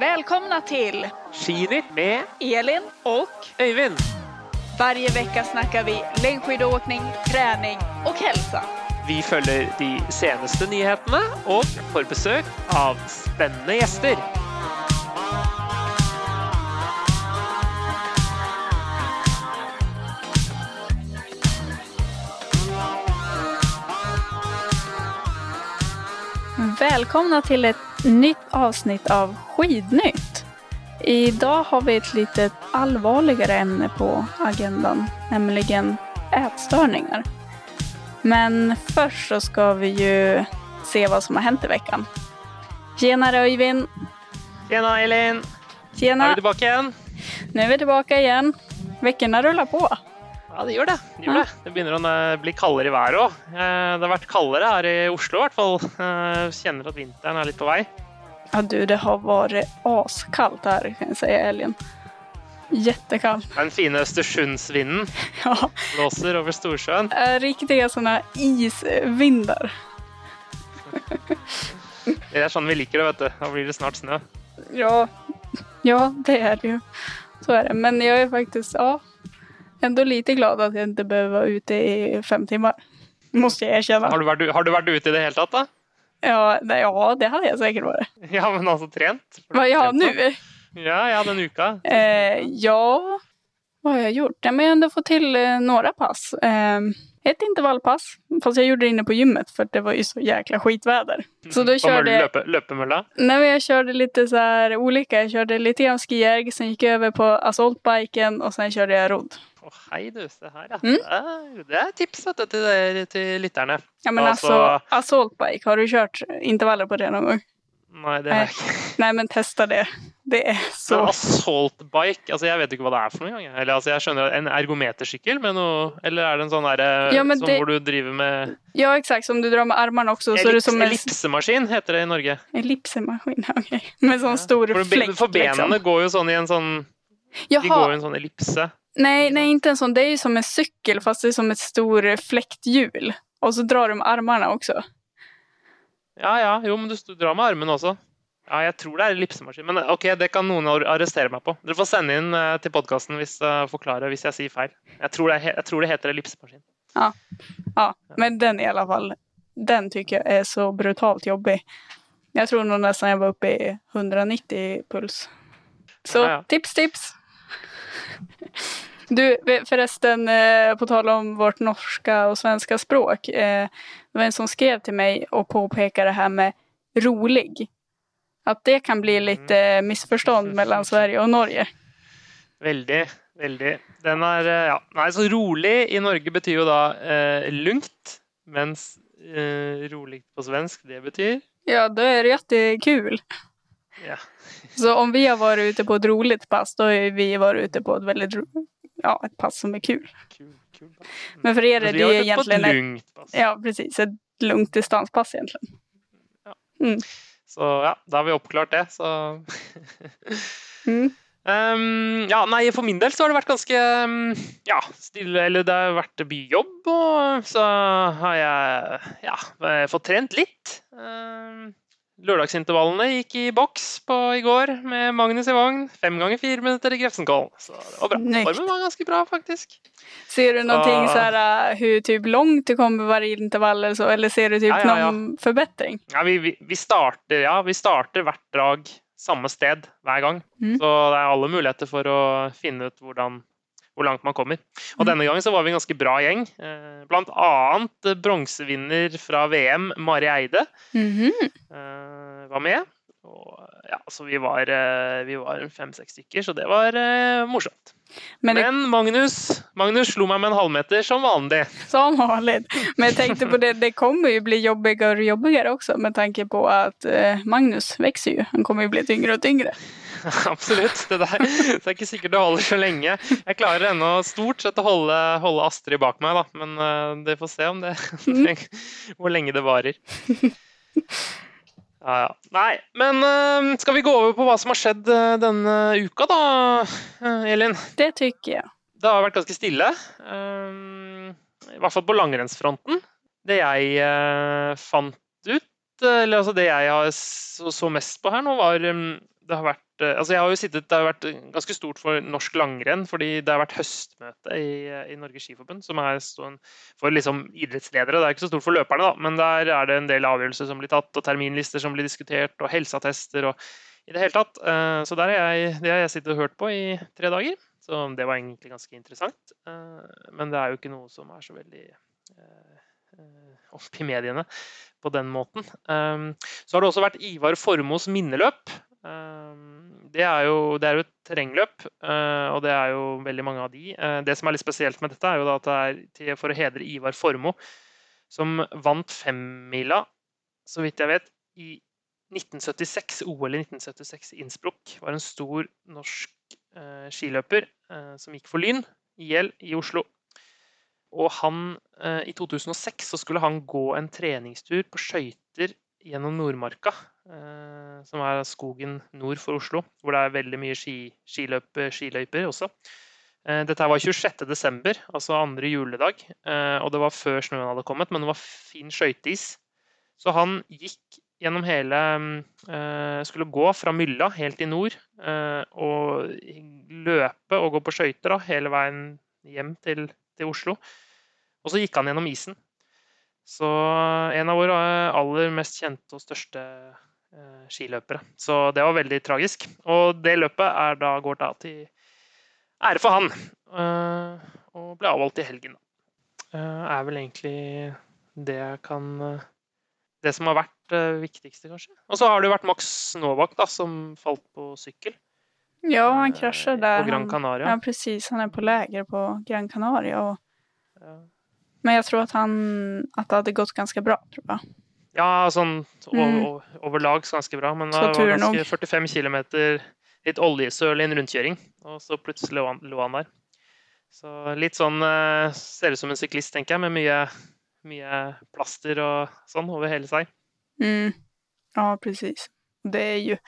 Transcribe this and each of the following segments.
Välkomna till Skinytt med Elin och Øyvind. varje vecka snackar vi längdskidåkning, träning och hälsa. Vi følger de seneste nyhetene og får besøk av spennende gjester. Välkomna till ett nytt avsnitt av Skidnytt. Idag har vi ett lite allvarligare ämne på agendan, nämligen ätstörningar. Men först så ska vi ju se vad som har hänt i veckan. Tjena Öyvind! Tjena, Elin. Tjena! vi tilbake igjen? Nu är vi tillbaka igen. Veckorna rullar på. Ja, det gjør det. Det, gjør det. det begynner å eh, bli kaldere i været òg. Det har vært kaldere her i Oslo i hvert fall. Eh, Kjenner at vinteren er litt på vei. Ja du, det har vært askaldt her, kan jeg si, i helgen. Jättekallt. Den fine Østersundsvinden Ja, blåser over Storsjøen. Riktige sånne isvinder. Det er sånn vi liker det, vet du. Da blir det snart snø. Ja, ja, det er det jo. Så er det. Men jeg er faktisk ja, ändå lite glad att jag inte behöver vara ute i fem timmar. Måste jag erkänna. Har du vært, har du vært ute i det hele tatt, da? Ja, det, ja, det hade jag säkert varit. Ja, men altså trent? Vad jag har nu? Ja, ja, den uka. Eh, ja, vad har jag gjort? Ja, men jag har ändå fått till eh, några pass. Eh, ett intervallpass, fast jag gjorde det inne på gymmet för det var ju så jäkla skitväder. Så då körde jag, løpe, løpemølla? nej, men jag körde lite så här olika. Jag körde lite grann skijärg, sen gick jag över på assaultbiken och sen körde jag rodd. Å, hei du, se her, ja. Mm. Det, er, tips vet du, til, der, til lytterne. Ja men Alltså- alltså, assaultbike, har du kjørt intervaller på det noen gang? Nei, det har jeg ikke. Nei, men testa det. Det er så... assault bike, altså jeg vet ikke hva det er for noe engang. Eller altså jeg skjønner En ergometersykkel med noe Eller er det en sånn derre Ja, men sånn det- hvor du driver med Ja exakt, som du drar med armene også. Ellips, som en ellipsemaskin, heter det i Norge. ellipsemaskin. ok. Med sånn store ja. flekk, liksom. for benene liksom. går jo sånn i en sånn De går Jaha, i en sånn ellipse. Nej, nej inte en sån. Det är ju som en cykel fast det är som ett stor fläkthjul. Och så drar du med armarna också. Ja ja, jo, men du drar med armen også. Ja, jeg tror det er ellipsemaskin. Men ok, det kan noen ar- arrestere meg på. Dere får sende inn eh, til podkasten hvis, uh, forklare hvis jeg sier feil. Jeg tror det, jeg tror det heter ellipsemaskin. Ja, men den i alla fall. Den tycker jag är så brutalt jobbig. Jag tror nog nästan jag var uppe i 190 puls. Så Ja, ja. tips, tips! Du, förresten, eh, på tal om vårt norska og svenska språk. Eh, det var en som skrev til meg og påpeker det her med rolig. At det kan bli litt misforstånd mellom Sverige og Norge. Veldig, veldig. Den er eh, Ja. Nei, så rolig i Norge betyr jo da eh, lungt, mens eh, rolig på svensk, det betyr Ja, da er det jättekul. Ja. Så om vi har varit ute på ett roligt pass, då har vi varit ute på ett väldigt ja, ett pass som är kul. Kul, kul. pass. Men för er är det ju egentligen et ett, pass. ja, precis, ett lugnt distanspass egentligen. Så ja, da har vi oppklart det, så Mm. um, ja, nei, for min del så har det vært ganske ja, stille, eller det har vært jobb, og så har jeg ja, fått trent litt. Um, lørdagsintervallene gikk i boks på i går med Magnus i vogn. Fem ganger fire minutter i Grefsenkollen. Så det var bra. Nykt. Formen var ganske bra, faktisk. Ser du noe här äh, typ langt du kommer hver intervall eller så, eller ser du typ Ja, ja, ja. noen forbedring? Ja, vi, vi, vi starter ja, vi starter hvert drag samme sted hver gang. Mm. Så det er alle muligheter for å finne ut hvordan, hvor langt man kommer. Og Mm. denne gangen så var vi en ganske bra gjeng. Eh, Blant annet eh, bronsevinner fra VM, Mari Eide, mm var med. Og, ja, så vi var, vi var fem-seks stykker, så det var morsomt. Men det, Men Magnus, Magnus slo meg med en halvmeter som vanlig. som vanlig. Men jeg tenkte på det, det kommer jo bli jobbigere og jobbigere også, med tanke på eh, Magnus vokser jo. Han kommer jo bli tyngre og tyngre. Absolutt. Det, der, det er ikke sikkert det holder så lenge. Jeg klarer ennå stort sett å holde, holde Astrid bak meg, da. Men uh, det får se om det, hvor lenge det varer. Ja, ja. Nei, men uh, skal vi gå over på hva som har skjedd uh, denne uka, da, uh, Elin? Det tykker jeg. Det har vært ganske stille. I hvert fall på langrennsfronten. Det jeg fant ut eller altså det jeg har så, så mest på her nå, var um, det har vært altså jeg har jo sittet, Det har vært ganske stort for norsk langrenn, fordi det har vært høstmøte i, i Norges Skiforbund, som er for liksom idrettsledere. Det er ikke så stort for løperne, da, men der er det en del avgjørelser som blir tatt, og terminlister som blir diskutert, og helseattester og i det hele tatt. Eh, så der har jeg, det har jeg sittet og hørt på i tre dager. Så det var egentlig ganske interessant. Men det er jo ikke noe som er så veldig opp i mediene på den måten. Så har det også vært Ivar Formos minneløp. Ehm, det er jo, det er jo et terrengløp, eh, og det er jo veldig mange av de. Eh, det som er litt spesielt med dette, er jo at det er for å hedre Ivar Formoe, som vant femmila, så vidt jeg vet, i 1976. OL i 1976 i Innsbruck. Var en stor norsk eh, skiløper som gikk for Lyn, IL, i Oslo. Og han, i 2006 så skulle han gå en treningstur på skøyter gjennom Nordmarka som er skogen nord for Oslo, hvor det er veldig mye ski, skiløp, skiløyper også. Eh, dette var 26.12., altså andre juledag, eh, og det var før snøen hadde kommet, men det var fin skøyteis. Så han gikk gjennom hele Skulle gå fra Mylla helt i nord og løpe og gå på skøyter hele veien hjem til, til Oslo. Og så gikk han gjennom isen. Så en av våre aller mest kjente og største Eh, skiløpere. Så det var veldig tragisk. Og det løpet er da, går da til ære for han, eh, og ble avholdt i helgen. Det er vel egentlig det jeg kan Det som har vært det viktigste, kanskje. Og så har det jo vært Max Novak, da, som falt på sykkel. Ja, han krasjer der. På Gran Canaria. ja, precis. Han er på läger på Gran Canaria. Og... Ja. Men jeg tror at, han, at det hadde gått ganske bra, tror jeg. Ja, sånn mm. overlag ganske bra. Men det var ganske 45 km litt oljesøl i en rundkjøring, og så plutselig lå han, der. Så litt sånn eh, Ser ut som en syklist, tenker jeg, med mye, mye plaster og sånn over hele seg. Mm. Ja, precis. Det,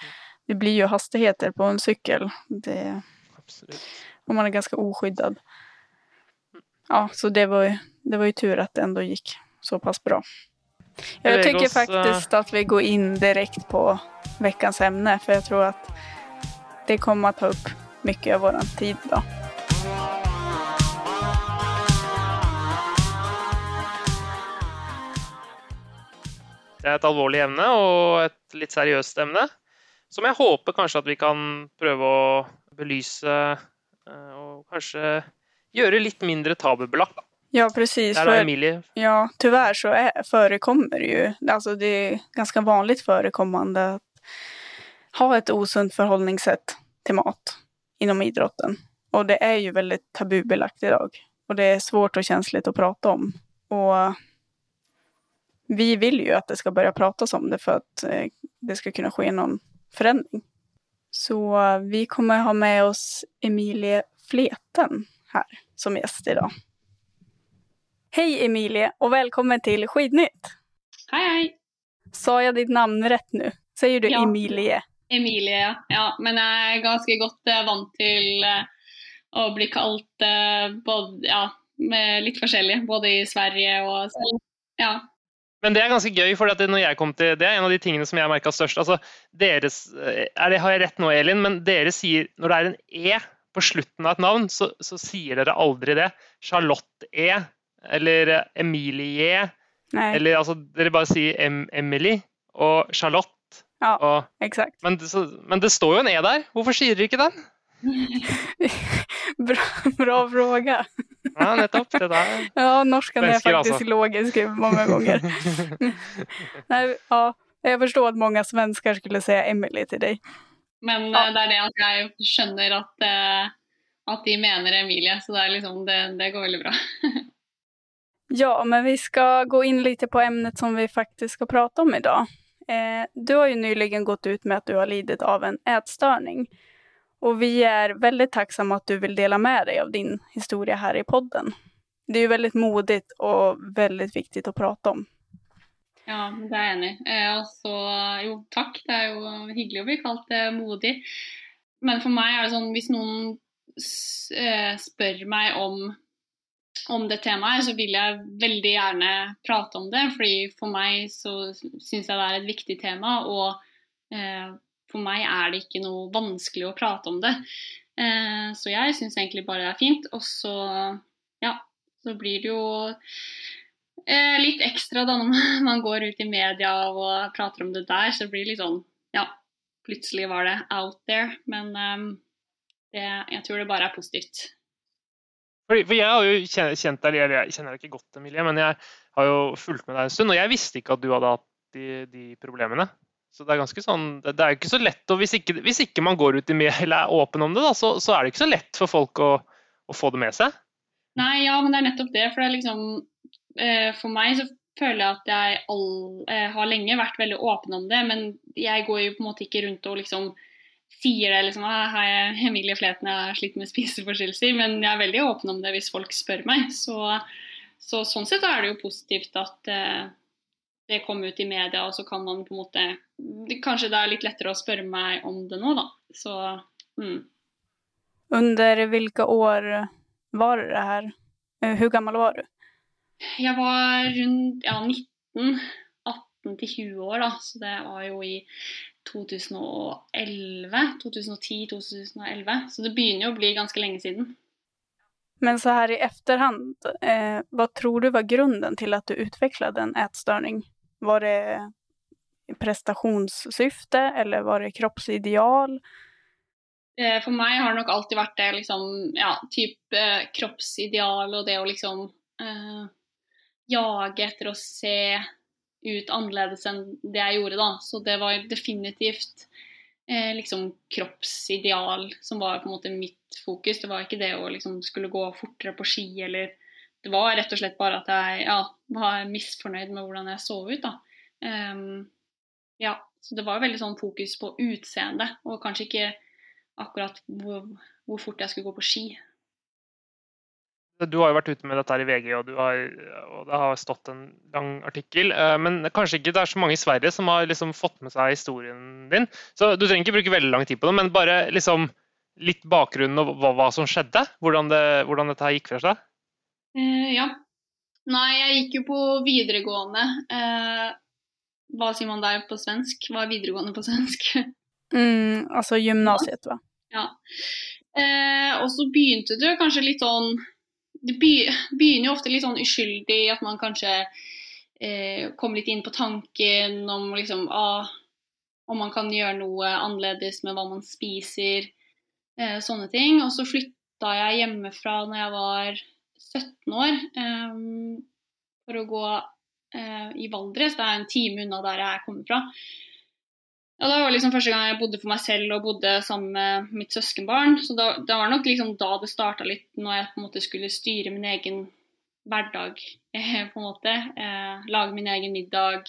det blir jo hastigheter på en sykkel. Det. Og man er ganske oskyddet. Ja, så det var, det var jo tur at det ändå gikk såpass bra. Jag tycker oss, faktiskt att vi går in direkt på veckans ämne för jag tror att det kommer att ta upp mycket av vår tid idag. Det er et alvorlig emne og et litt seriøst emne, som jeg håper kanskje at vi kan prøve å belyse eh, og kanskje gjøre litt mindre tabubelagt. Ja, precis. Där har Emilie. Ja, tyvärr så är, förekommer ju, alltså det är ganska vanligt förekommande att ha ett osunt förhållningssätt till mat inom idrotten. Och det är ju väldigt tabubelagt idag. Och det är svårt och känsligt att prata om. Och vi vill ju att det ska börja pratas om det för att eh, det ska kunna ske någon förändring. Så vi kommer ha med oss Emilie Fleten här som gäst idag. Hej Emilie och välkommen till Skidnytt! Hej hej! Sa jag ditt namn rätt nu? Säger du ja. Emilie? Emilie, ja. Men jeg er ganske godt uh, vant til uh, å bli kalt uh, både, ja, med litt forskjellig, både i Sverige og. Ja. Men det er ganske gøy, for når jeg kom til, det er en av de tingene som jeg merka størst. Altså, deres, er det, har jeg rett nå, Elin, men dere sier når det er en E på slutten av et navn, så, så sier dere aldri det. Charlotte E eller Emilie. Nei. Eller altså, dere bare sier em Emily og Charlotte. Ja, og, exakt. Men, så, men, det står jo en E der. Hvorfor sier dere ikke den? bra, bra fråga. ja, nettopp. Det der. Ja, norsken er faktisk altså. logisk mange ganger. Nei, ja, jeg forstår at mange svensker skulle si Emily til deg. Men ja. Eh, det er det at jeg skjønner at, uh, at de mener Emilie, så det, liksom, det, det går veldig bra. Ja, men vi skal gå in lite på ämnet som vi faktiskt ska prata om idag. Eh, du har ju nyligen gått ut med att du har lidit av en ätstörning. Och vi är väldigt tacksamma att du vill dela med dig av din historia här i podden. Det är ju väldigt modigt och väldigt viktigt att prata om. Ja, det er jeg enig i. Eh, altså, jo, takk. Det er jo hyggelig å bli kalt eh, modig. Men for meg er det sånn hvis noen spør meg om om det temaet, så vil jeg veldig gjerne prate om det. fordi for meg så syns jeg det er et viktig tema, og eh, for meg er det ikke noe vanskelig å prate om det. Eh, så jeg syns egentlig bare det er fint. Og så, ja, så blir det jo eh, litt ekstra da når man går ut i media og prater om det der, så det blir litt sånn Ja, plutselig var det out there. Men eh, det, jeg tror det bare er positivt. For, for jeg har jo kjent deg, eller jeg kjenner deg ikke godt, Emilie, men jeg har jo fulgt med deg en stund, og jeg visste ikke at du hadde hatt de, de problemene. Så det er ganske sånn, det, det er ikke så lett, og hvis ikke, hvis ikke, man går ut i mye eller er åpen om det, da, så, så, er det ikke så lett for folk å, å, få det med seg. Nei, ja, men det er nettopp det. For det er liksom eh, For meg så føler jeg at jeg all, eh, har lenge vært veldig åpen om det, men jeg går jo på en måte ikke rundt og liksom sier det liksom «Ah, Hei, Emilie Fleten, jeg har slitt med spiseforstyrrelser. Men jeg er veldig åpen om det hvis folk spør meg. Så, så sånn sett er det jo positivt at eh, det kom ut i media, og så kan man på en måte Kanskje det er litt lettere å spørre meg om det nå, da. Så mm. Under hvilke år var det her? Hvor eh, gammel var du? Jeg var rundt ja, 19. 18 til 20 år, da. Så det var jo i 2011. 2010-2011. Så det begynner jo å bli ganske lenge siden. Men så her i efterhand, eh, hva tror du var grunnen til at du utviklet en ätstörning? Var det prestasjonssyfte, eller var det kroppsideal? Eh, for meg har det nok alltid vært det liksom, ja, typ eh, kroppsideal og det å liksom eh, jage etter å se ut annerledes enn det jeg gjorde da. Så det var definitivt eh, liksom kroppsideal som var på en måte mitt fokus. Det var ikke det å liksom skulle gå fortere på ski eller Det var rett og slett bare at jeg ja, var misfornøyd med hvordan jeg så ut, da. Um, ja, så det var veldig sånn fokus på utseende, og kanskje ikke akkurat hvor, hvor fort jeg skulle gå på ski. Du har jo vært ute med dette her i VG, og, har, og, det har stått en lang artikkel. Eh, men kanskje ikke det er så mange i Sverige som har liksom fått med seg historien din. Så Du trenger ikke bruke veldig lang tid på det, men bare liksom litt bakgrunnen og hva, hva som skjedde? Hvordan, det, hvordan, dette her gikk fra seg? Uh, ja. Nei, jeg gikk jo på videregående. Uh, hva sier man der på svensk? Hva er videregående på svensk? mm, altså gymnasiet, hva? Ja. Uh, og så begynte det kanskje litt sånn det begynner jo ofte litt sånn uskyldig, at man kanskje eh, kommer litt inn på tanken om liksom ah, om man kan gjøre noe annerledes med hva man spiser, eh, sånne ting. Og så flytta jeg hjemmefra når jeg var 17 år, eh, for å gå eh, i Valdres. Det er en time unna der jeg kommer fra. Ja, Det var liksom første gang jeg bodde for meg selv og bodde sammen med mitt søskenbarn. Så da, det var nok liksom da det starta litt, når jeg på en måte skulle styre min egen hverdag. Eh, på en måte. Eh, lage min egen middag,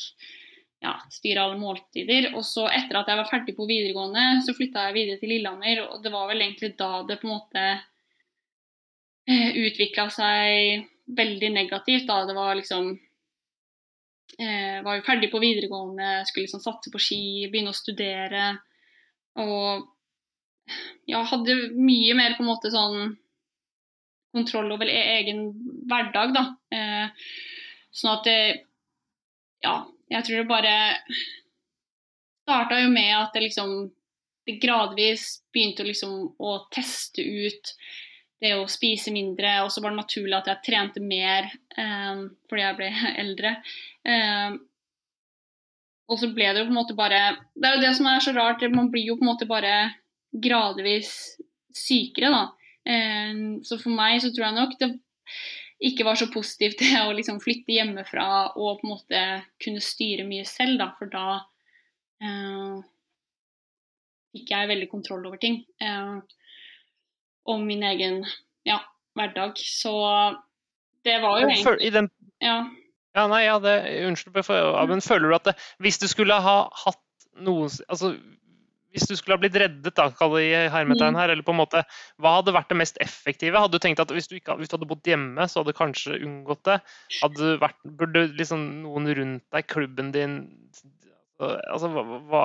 ja, styre alle måltider. Og så etter at jeg var ferdig på videregående, så flytta jeg videre til Lillehammer. Og det var vel egentlig da det på en måte eh, utvikla seg veldig negativt. Da det var liksom Eh, var jo ferdig på videregående, skulle liksom satse på ski, begynne å studere. Og ja, hadde mye mer på en måte sånn kontroll over e-, egen hverdag, da. Eh, sånn at det Ja, jeg tror det bare starta jo med at det liksom det gradvis begynte å liksom å teste ut det å spise mindre. Og så var det naturlig at jeg trente mer eh, fordi jeg ble eldre. Eh, og så ble det jo på en måte bare Det er jo det som er så rart, man blir jo på en måte bare gradvis sykere, da. Eh, så for meg så tror jeg nok det ikke var så positivt det å liksom flytte hjemmefra og på en måte kunne styre mye selv, da. For da eh, fikk jeg veldig kontroll over ting. Eh, om min egen ja, hverdag. Så det var jo egentlig den... ja. ja. nei, ja, det, Unnskyld, men føler du at det, hvis du skulle ha hatt noen altså, hvis du skulle ha blitt reddet, da, kall det i hermetegn mm. her, eller på en måte, hva hadde vært det mest effektive? Hadde du tenkt at hvis du, ikke, hvis du hadde bodd hjemme, så hadde du kanskje unngått det? Hadde vært, burde liksom noen rundt deg, klubben din altså, hva, hva,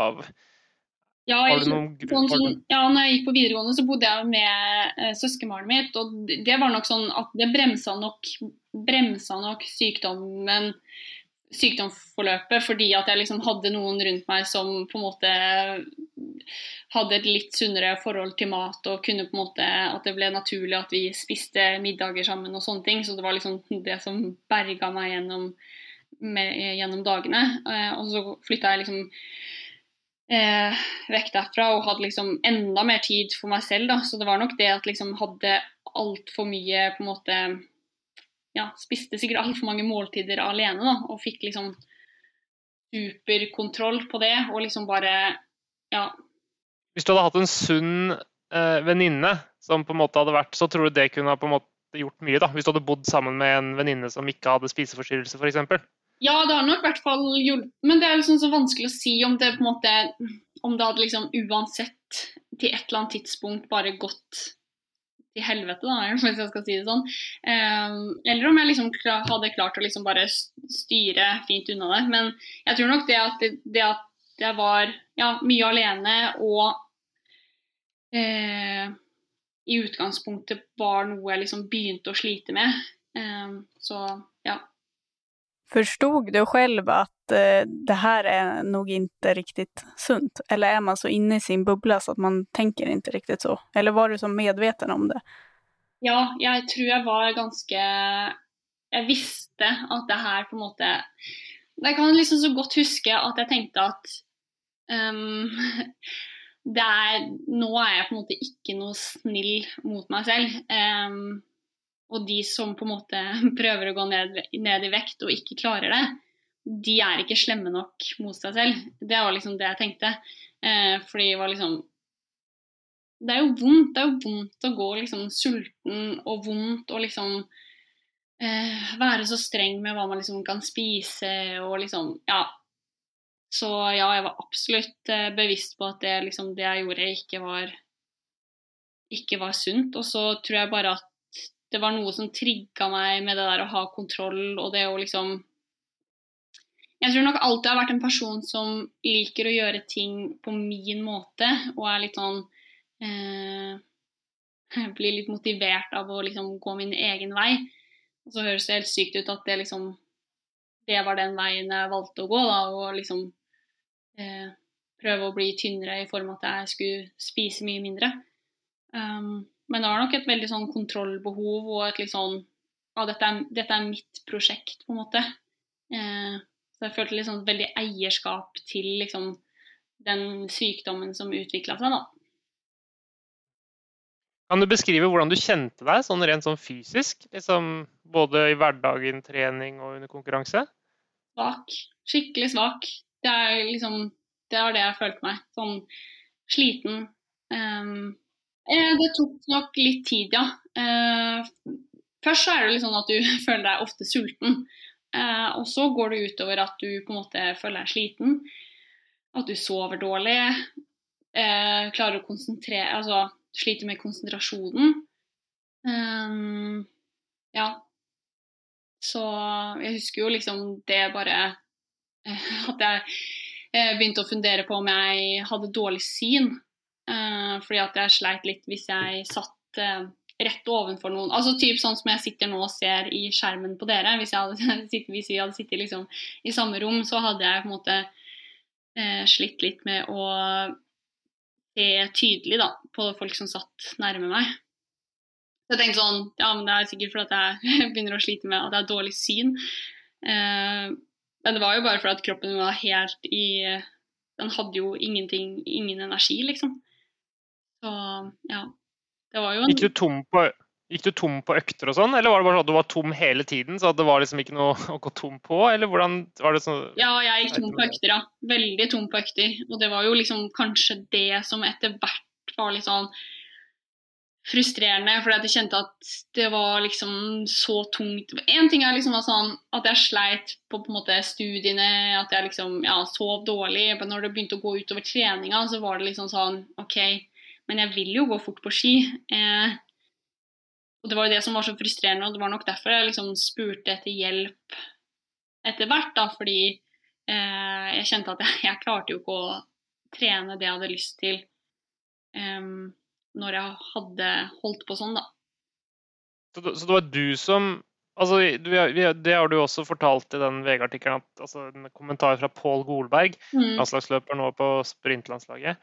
Ja, jeg, sånn, har ja, når jeg gikk på videregående, så bodde jeg med eh, søskenbarnet mitt. Og det det var nok sånn at det bremsa nok, bremsa nok sykdommen sykdomsforløpet fordi at jeg liksom hadde noen rundt meg som på en måte hadde et litt sunnere forhold til mat og kunne på en måte at det ble naturlig at vi spiste middager sammen og sånne ting. Så det var liksom det som berga meg gjennom, med, gjennom dagene. Eh, og så flytta jeg liksom eh, vekk derfra og hadde liksom enda mer tid for meg selv. Da. Så det var nok det at liksom hadde altfor mye på en måte ja, spiste sikkert altfor mange måltider alene da, og fikk liksom superkontroll på det. Og liksom bare ja, Hvis du hadde hatt en sunn eh, venninne som på en måte hadde vært, så tror du det kunne ha på en måte gjort mye? da, Hvis du hadde bodd sammen med en venninne som ikke hadde spiseforstyrrelse f.eks.? Ja, det har nok i hvert fall hjulpet. Men det er liksom så vanskelig å si om det på en måte Om det hadde liksom uansett til et eller annet tidspunkt bare gått til helvete, da, hvis jeg skal si det sånn. Um, eller om jeg liksom hadde klart å liksom bare styre fint unna det. Men jeg tror nok det at, det, det at jeg var ja, mye alene og eh, i utgangspunktet var noe jeg liksom begynte å slite med. Um, så. Förstod du själv att eh, det här är nog inte riktigt sunt? Eller är man så inne i sin bubbla så att man tänker inte riktigt så? Eller var du så medveten om det? Ja, jeg tror jeg var ganske Jeg visste at det her på en måte Jeg kan liksom så godt huske at jeg tenkte at um, det er, Nå er jeg på en måte ikke noe snill mot meg selv. Ehm, og de som på en måte prøver å gå ned, ned i vekt og ikke klarer det, de er ikke slemme nok mot seg selv. Det var liksom det jeg tenkte. Eh, fordi det var liksom det er jo vondt. Det er jo vondt å gå liksom sulten og vondt og liksom eh, være så streng med hva man liksom kan spise og liksom Ja. Så ja, jeg var absolutt eh, bevisst på at det, liksom, det jeg gjorde, ikke var ikke var sunt. Og så tror jeg bare at det var noe som trigga meg med det der å ha kontroll og det å liksom Jeg tror nok alltid jeg har vært en person som liker å gjøre ting på min måte, og er litt sånn eh, blir litt motivert av å liksom gå min egen vei. Og så høres det helt sykt ut at det liksom det var den veien jeg valgte å gå, da, og liksom eh, prøve å bli tynnere i form av at jeg skulle spise mye mindre. Um, men det var nok et veldig sånn kontrollbehov og et litt sånn Ja, dette er, dette er mitt prosjekt, på en måte. Eh, så jeg følte liksom veldig eierskap til liksom den sykdommen som utvikla seg, da. Kan du beskrive hvordan du kjente deg sånn rent sånn fysisk? Liksom, både i hverdagen, trening og under konkurranse? Svak. Skikkelig svak. Det er liksom Det var det jeg følte meg. Sånn sliten. Eh, det tok nok litt tid, ja. Eh, først så er det litt sånn at du føler deg ofte sulten. Eh, og så går det utover at du på en måte føler deg sliten. At du sover dårlig. Eh, klarer å konsentrere Altså sliter med konsentrasjonen. Ehm, ja. Så jeg husker jo liksom det bare eh, At jeg eh, begynte å fundere på om jeg hadde dårlig syn. Eh, fordi at jeg sleit litt hvis jeg satt eh, rett ovenfor noen. Altså typ sånn som jeg sitter nå og ser i skjermen på dere. Hvis, hadde, hvis vi hadde sittet liksom i samme rom, så hadde jeg på en måte eh, slitt litt med å se tydelig da, på folk som satt nærme meg. Så jeg tenkte sånn, ja, men det er sikkert fordi at jeg begynner å slite med at jeg har dårlig syn. Eh, men det var jo bare fordi at kroppen var helt i Den hadde jo ingenting, ingen energi, liksom. Så ja. Det var jo en Gikk du tom på, gikk du tom på økter og sånn, eller var det bare sånn at du var tom hele tiden? Så det var liksom ikke noe å gå tom på, eller hvordan var det sånn Ja, jeg gikk tom på økter, ja. Veldig tom på økter. Og det var jo liksom kanskje det som etter hvert var litt sånn frustrerende, fordi jeg kjente at det var liksom så tungt. En ting er liksom sånn at jeg sleit på, på måte studiene, at jeg liksom ja, sov dårlig. Men når det begynte å gå utover treninga, så var det liksom sånn OK, men jeg vil jo gå fort på ski. Eh, og det var jo det som var så frustrerende, og det var nok derfor jeg liksom spurte etter hjelp etter hvert, da, fordi eh, jeg kjente at jeg, jeg klarte jo ikke å trene det jeg hadde lyst til eh, når jeg hadde holdt på sånn, da. Så, så det var du som altså, du, vi- Det har du også fortalt i den VG-artikkelen, altså, en kommentar fra Pål Golberg, Mm. landslagsløper nå på sprintlandslaget,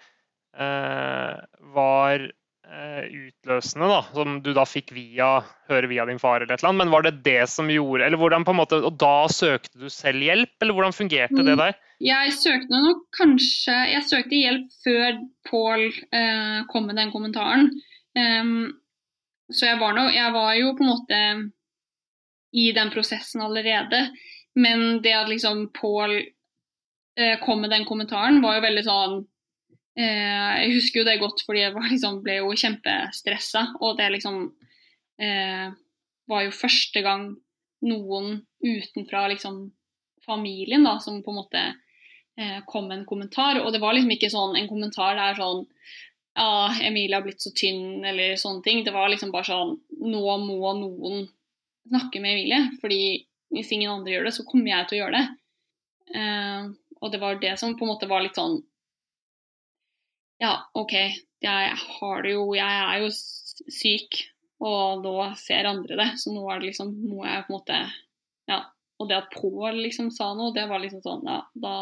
var eh, utløsende, da, som du da fikk via høre via din far eller et eller annet. Men var det det som gjorde eller hvordan på en måte, Og da søkte du selv hjelp, eller hvordan fungerte det Mm. der? Jeg søkte nok kanskje Jeg søkte hjelp før Pål eh, kom med den kommentaren. Um, så jeg var, no, jeg var jo på en måte i den prosessen allerede. Men det at liksom Pål eh, kom med den kommentaren, var jo veldig sånn eh, Jeg husker jo det godt fordi jeg liksom, ble jo kjempestressa. Og det liksom eh, var jo første gang noen utenfra liksom familien da, som på en måte eh, kom med en kommentar. Og det var liksom ikke sånn en kommentar der sånn Ja, Emilie har blitt så tynn, eller sånne ting. Det var liksom bare sånn Nå må noen snakke med Emilie, fordi hvis ingen andre gjør det, så kommer jeg til å gjøre det. Eh, og det var det som på en måte var litt sånn Ja, OK, jeg har det jo Jeg er jo syk, og nå ser andre det, så nå er det liksom Må jeg på en måte Ja. Og det at Pål liksom sa noe, det var liksom sånn Ja, da,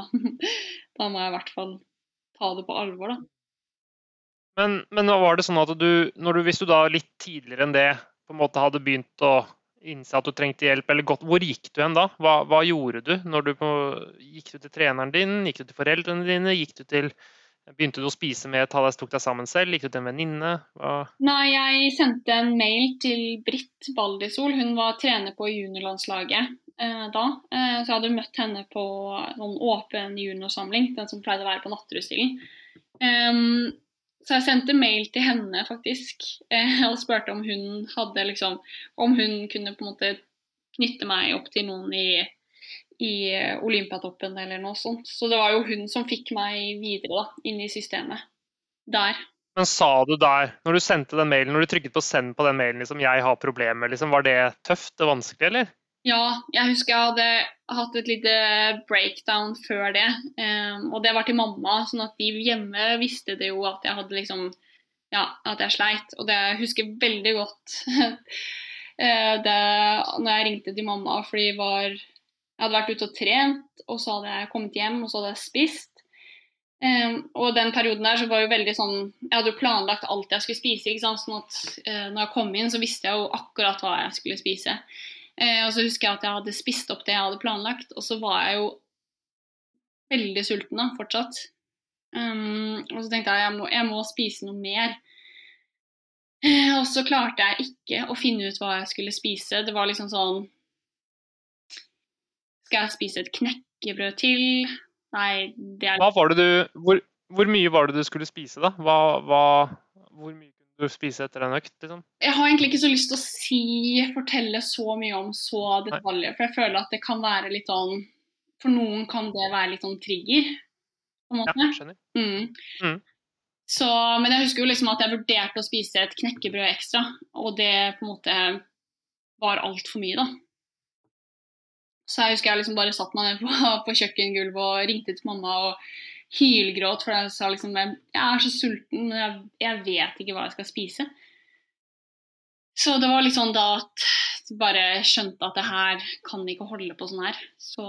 da må jeg i hvert fall ta det på alvor, da. Men, men var det sånn at du, du, hvis du da litt tidligere enn det på en måte hadde begynt å innse at du trengte hjelp, eller gått, hvor gikk du hen da? Hva, hva gjorde du? Du på, gikk du til treneren din? Gikk du til foreldrene dine? Gikk du til, begynte du å spise med, ta deg, tok deg sammen selv? Gikk du til en venninne? Nei, jeg sendte en mail til Britt Baldisol. Hun var trener på juniorlandslaget eh, da. Eh, så jeg hadde møtt henne på noen åpen juniorsamling, den som pleide å være på Natterudstilen. Um, så jeg sendte mail til henne faktisk eh, og spurte om hun hadde liksom Om hun kunne på en måte knytte meg opp til noen i, i Olympiatoppen eller noe sånt. Så det var jo hun som fikk meg videre da, inn i systemet. Der. Men sa du der, når du sendte den mailen, når du trykket på send på den mailen, liksom, jeg har problemer, liksom, var det tøft og vanskelig, eller? Ja, jeg husker jeg hadde hatt et lite breakdown før det. Um, og det var til mamma, sånn at de hjemme visste det jo at jeg hadde liksom Ja, at jeg sleit. Og det jeg husker veldig godt eh, det, når jeg ringte til mamma fordi jeg var Jeg hadde vært ute og trent, og så hadde jeg kommet hjem, og så hadde jeg spist. Um, og den perioden der så var jo veldig sånn Jeg hadde jo planlagt alt jeg skulle spise. ikke sant? Sånn at uh, når jeg kom inn, så visste jeg jo akkurat hva jeg skulle spise. Uh, og så husker jeg at jeg hadde spist opp det jeg hadde planlagt, og så var jeg jo veldig sulten da, fortsatt. Um, og så tenkte jeg jeg må, jeg må spise noe mer. Uh, og så klarte jeg ikke å finne ut hva jeg skulle spise. Det var liksom sånn Skal jeg spise et knekkebrød til? Nei, det er Hva var det du, hvor, hvor mye var det du skulle spise, da? Hva, hva, hvor mye kunne du spise etter en økt? Liksom? Jeg har egentlig ikke så lyst til å si, fortelle så mye om så detaljer, for jeg føler at det kan være litt sånn For noen kan det være litt sånn trigger, på en Ja, skjønner. Mm. Mm. Så, men jeg husker jo liksom at jeg vurderte å spise et knekkebrød ekstra, og det på en måte var altfor mye, da. Så jeg husker jeg liksom bare satt meg ned på, på kjøkkengulvet og ringte til mamma og hylgråt, for jeg sa liksom jeg, er så sulten, men jeg, jeg vet ikke hva jeg skal spise. Så det var litt sånn da at jeg bare skjønte at det her kan ikke holde på sånn her. Så,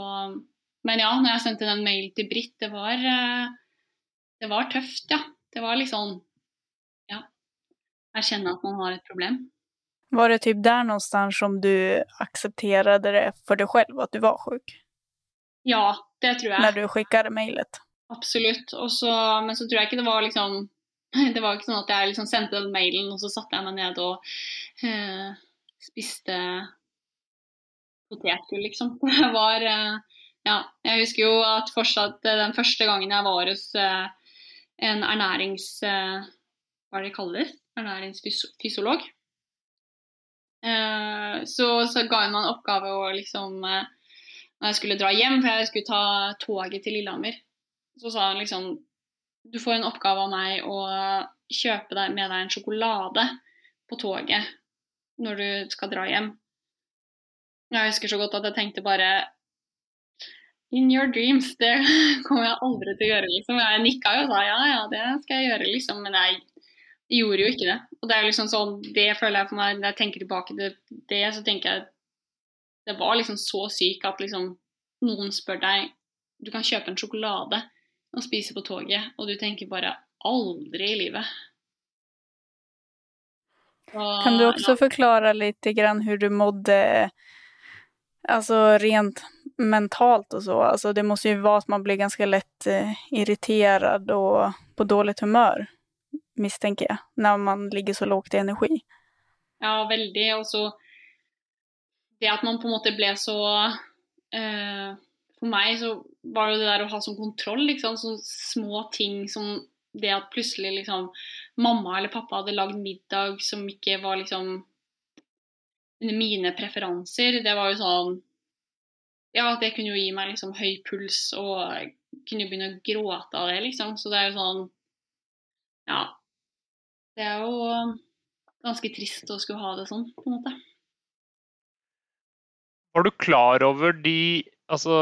men ja, når jeg sendte den mail til Britt, det var, eh, det var tøft, ja. Det var litt sånn Ja. Erkjenne at man har et problem. Var det typ där någonstans som du accepterade det för dig själv att du var sjuk? Ja, det tror jeg. När du skickade mejlet? Absolutt. Så, men så tror jeg ikke det var liksom Det var ikke sånn at jeg liksom sendte den mailen, og så satte jeg meg ned og eh, spiste potetgull, liksom. Det var eh, Ja. Jeg husker jo at fortsatt eh, den første gangen jeg var hos eh, en ernærings... Eh, hva er det det? Ernæringsfysiolog. Eh, så, så ga hun meg en oppgave å liksom eh, Når jeg skulle dra hjem, for jeg skulle ta toget til Lillehammer, så sa hun liksom Du får en oppgave av meg å kjøpe deg med deg en sjokolade på toget når du skal dra hjem. Jeg husker så godt at jeg tenkte bare In your dreams. Det kommer jeg aldri til å gjøre, liksom. Jeg nikka jo og sa ja, ja, det skal jeg gjøre, liksom. Men jeg gjorde jo ikke det. Og det er liksom sånn, det føler jeg for meg, når jeg tenker tilbake til det, så tenker jeg det var liksom så sykt at liksom noen spør deg Du kan kjøpe en sjokolade og spise på toget, og du tenker bare aldri i livet. Og, kan du også ja. forklare litt grann hvordan du mådde Alltså rent mentalt og så. Alltså det måste ju vara att man blir ganske lett eh, irriterad og på dåligt humör, misstänker jag, när man ligger så lågt i energi. Ja, veldig. Og så det at man på en måte ble så eh, For meg så var det det der å ha sånn kontroll, liksom. Sånne små ting som det at plutselig liksom mamma eller pappa hadde lagd middag som ikke var liksom mine preferanser, det var jo sånn Ja, det kunne jo gi meg liksom høy puls, og kunne jo begynne å gråte av det, liksom. Så det er jo sånn Ja. Det er jo ganske trist å skulle ha det sånn, på en måte. Var du klar over de altså,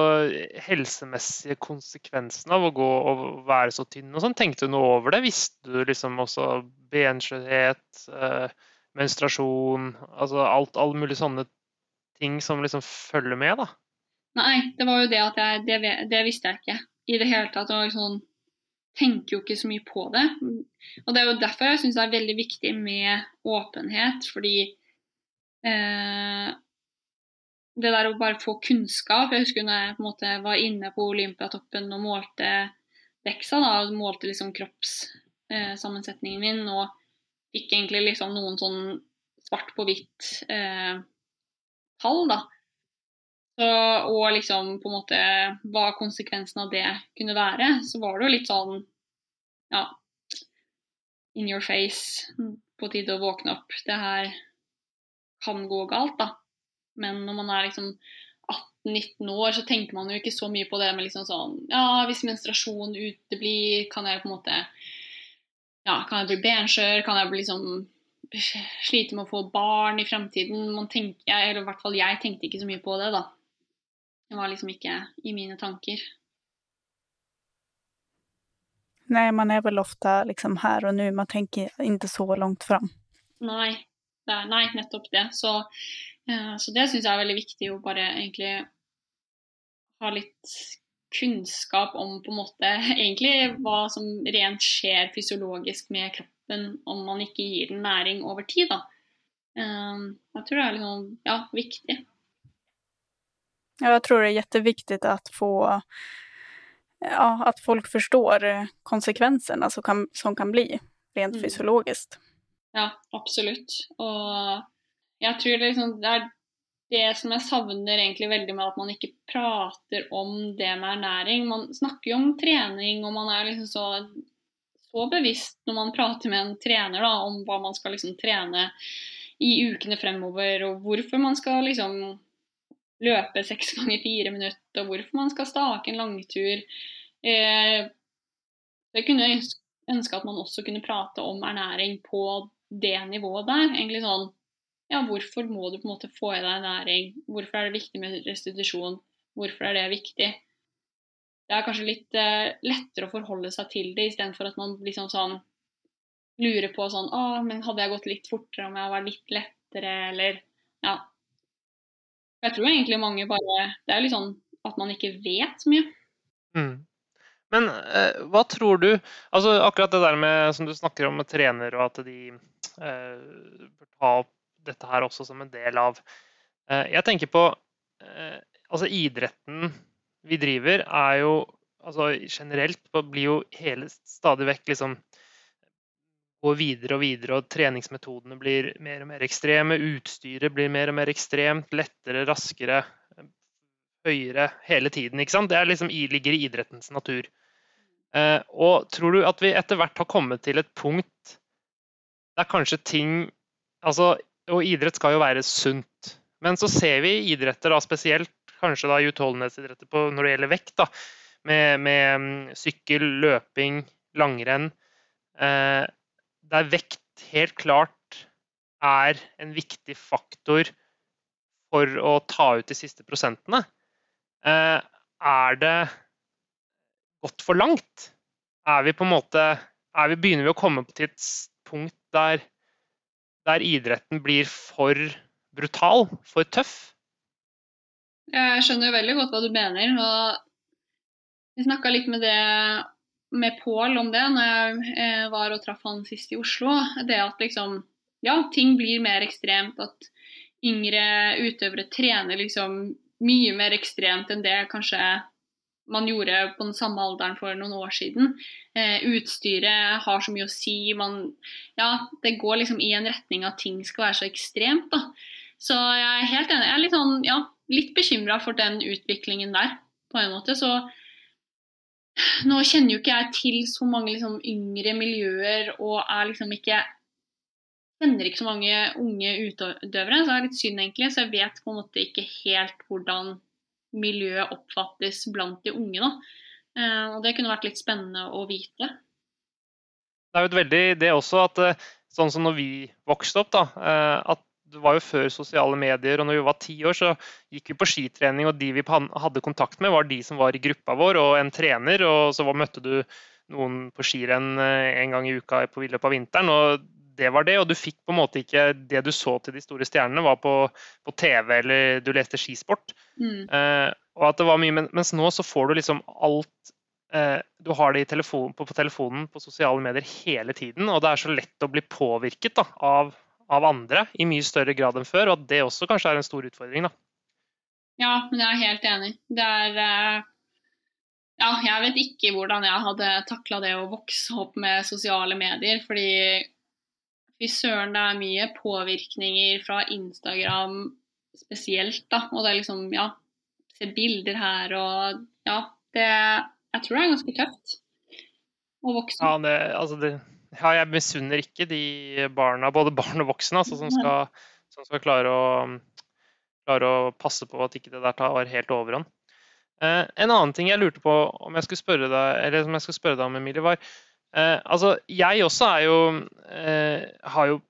helsemessige konsekvensene av å gå og være så tynn og sånn? Tenkte du noe over det? Visste du liksom også benskjørhet? Eh, menstruasjon, altså alt, alle mulige sånne ting som liksom følger med, da? Nei, det var jo det at jeg Det, det visste jeg ikke i det hele tatt. Og sånn tenker jo ikke så mye på det. Og det er jo derfor jeg syns det er veldig viktig med åpenhet, fordi eh, det der å bare få kunnskap Jeg husker når jeg på en måte var inne på Olympiatoppen og målte veksa, da, og målte liksom kroppssammensetningen eh, min. og fikk egentlig liksom noen sånn svart på hvitt eh, tall, da. Så, og liksom på en måte hva konsekvensen av det kunne være, så var det jo litt sånn ja in your face. På tide å våkne opp. Det her kan gå galt, da. Men når man er liksom 18-19 år, så tenker man jo ikke så mye på det med liksom sånn Ja, hvis menstruasjon uteblir, kan jeg på en måte ja, kan jeg bli benskjør? Kan jeg bli liksom slite med å få barn i fremtiden? Man tenker, eller i hvert fall jeg tenkte ikke så mye på det, da. Det var liksom ikke i mine tanker. Nei, man er vel ofte liksom her og nå. Man tenker ikke så langt fram. Nei, er, nei nettopp det. Så, uh, så det syns jeg er veldig viktig å bare egentlig ha litt kunnskap om på en måte egentlig hva som rent skjer fysiologisk med kroppen om man ikke gir den næring over tid. da. Uh, jeg tror det er liksom, ja, viktig. Jeg tror det er kjempeviktig at få ja, at folk forstår konsekvensene som kan, som kan bli rent mm. fysiologisk. Ja, absolutt. Og jeg tror det, liksom, det er det som jeg savner egentlig veldig med at man ikke prater om det med ernæring Man snakker jo om trening, og man er liksom så, så bevisst når man prater med en trener da, om hva man skal liksom trene i ukene fremover, og hvorfor man skal liksom løpe seks ganger fire minutter, og hvorfor man skal stake en langtur. Eh, jeg kunne ønske at man også kunne prate om ernæring på det nivået der. egentlig sånn ja, hvorfor må du på en måte få i deg næring? Hvorfor er det viktig med restitusjon? Hvorfor er det viktig? Det er kanskje litt eh, lettere å forholde seg til det, istedenfor at man liksom sånn lurer på sånn Å, men hadde jeg gått litt fortere om jeg var litt lettere, eller Ja. Jeg tror egentlig mange bare Det er litt sånn at man ikke vet så mye. Mm. Men eh, hva tror du Altså akkurat det der med som du snakker om med trener, og at de eh, bør ta opp dette her også som en del av eh, Jeg tenker på eh, Altså, idretten vi driver, er jo altså generelt blir jo hele stadig vekk liksom går videre og videre, og treningsmetodene blir mer og mer ekstreme. Utstyret blir mer og mer ekstremt, lettere, raskere, høyere hele tiden. ikke sant? Det liksom, ligger i idrettens natur. Eh, og tror du at vi etter hvert har kommet til et punkt der kanskje ting Altså, og idrett skal jo være sunt. Men så ser vi idretter, da, spesielt kanskje da utholdenhetsidretter på, når det gjelder vekt, da, med, med mm, sykkel, løping, langrenn, eh, der vekt helt klart er en viktig faktor for å ta ut de siste prosentene. Eh, er det gått for langt? Er vi på en måte vi, Begynner vi å komme til et punkt der, der idretten blir for brutal, for tøff? Jeg skjønner veldig godt hva du mener. og Vi snakka litt med det med Pål om det når jeg eh, var og traff han sist i Oslo. Det at liksom Ja, ting blir mer ekstremt. At yngre utøvere trener liksom mye mer ekstremt enn det kanskje man gjorde på den samme alderen for noen år siden. Eh, utstyret har så mye å si. Man, ja, det går liksom i en retning at ting skal være så ekstremt. da. Så jeg er helt enig. Jeg er litt, sånn, ja, litt bekymra for den utviklingen der, på en måte. Så nå kjenner jo ikke jeg til så mange liksom, yngre miljøer og er liksom ikke kjenner ikke så mange unge utøvere, så det er litt synd egentlig. Så jeg vet på en måte ikke helt hvordan miljøet oppfattes blant de unge. Da. Eh, og det kunne vært litt spennende å vite. Det er jo et veldig det også at eh, sånn som når vi vokste opp, da, eh, at det var jo før sosiale medier, og når vi var ti år, så gikk vi på skitrening, og de vi hadde kontakt med, var de som var i gruppa vår, og en trener. Og så møtte du noen på skirenn en gang i uka på løpet av vinteren. og det var det, og du fikk på en måte ikke det du så til de store stjernene, var på, på TV eller du leste skisport. Mm. Eh, og at det var mye, Mens nå så får du liksom alt eh, Du har det telefon, på, på, telefonen på sosiale medier hele tiden, og det er så lett å bli påvirket da, av, av, andre i mye større grad enn før, og at det også kanskje er en stor utfordring. da. Ja, men jeg er helt enig. Det er eh... Ja, jeg vet ikke hvordan jeg hadde takla det å vokse opp med sosiale medier. Fordi Fy søren, det er mye påvirkninger fra Instagram spesielt, da. Og det er liksom, ja Se bilder her og Ja, det Jeg tror det er ganske tøft å vokse opp. Ja, det, altså det, ja jeg misunner ikke de barna, både barn og voksne, altså, som, skal, som skal klare å, klare å passe på at ikke det der tar helt overhånd. Eh, en annen ting jeg lurte på om jeg skulle spørre deg, eller som jeg skulle spørre deg om, Emilie, var Eh, altså, jeg også er jo eh, Har jo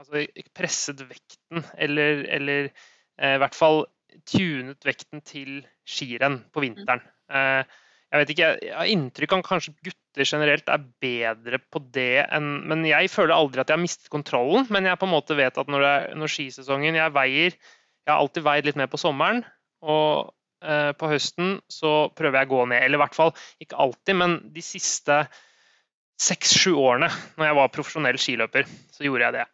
altså, presset vekten, eller, eller eh, i hvert fall tunet vekten til skirenn på vinteren. Eh, jeg vet ikke, jeg har inntrykk av kanskje gutter generelt er bedre på det enn Men jeg føler aldri at jeg har mistet kontrollen, men jeg på en måte vet at når, det, når skisesongen Jeg veier Jeg har alltid veid litt mer på sommeren, og eh, på høsten så prøver jeg å gå ned. Eller i hvert fall ikke alltid, men de siste seks-sju årene når jeg var profesjonell skiløper, så gjorde jeg det.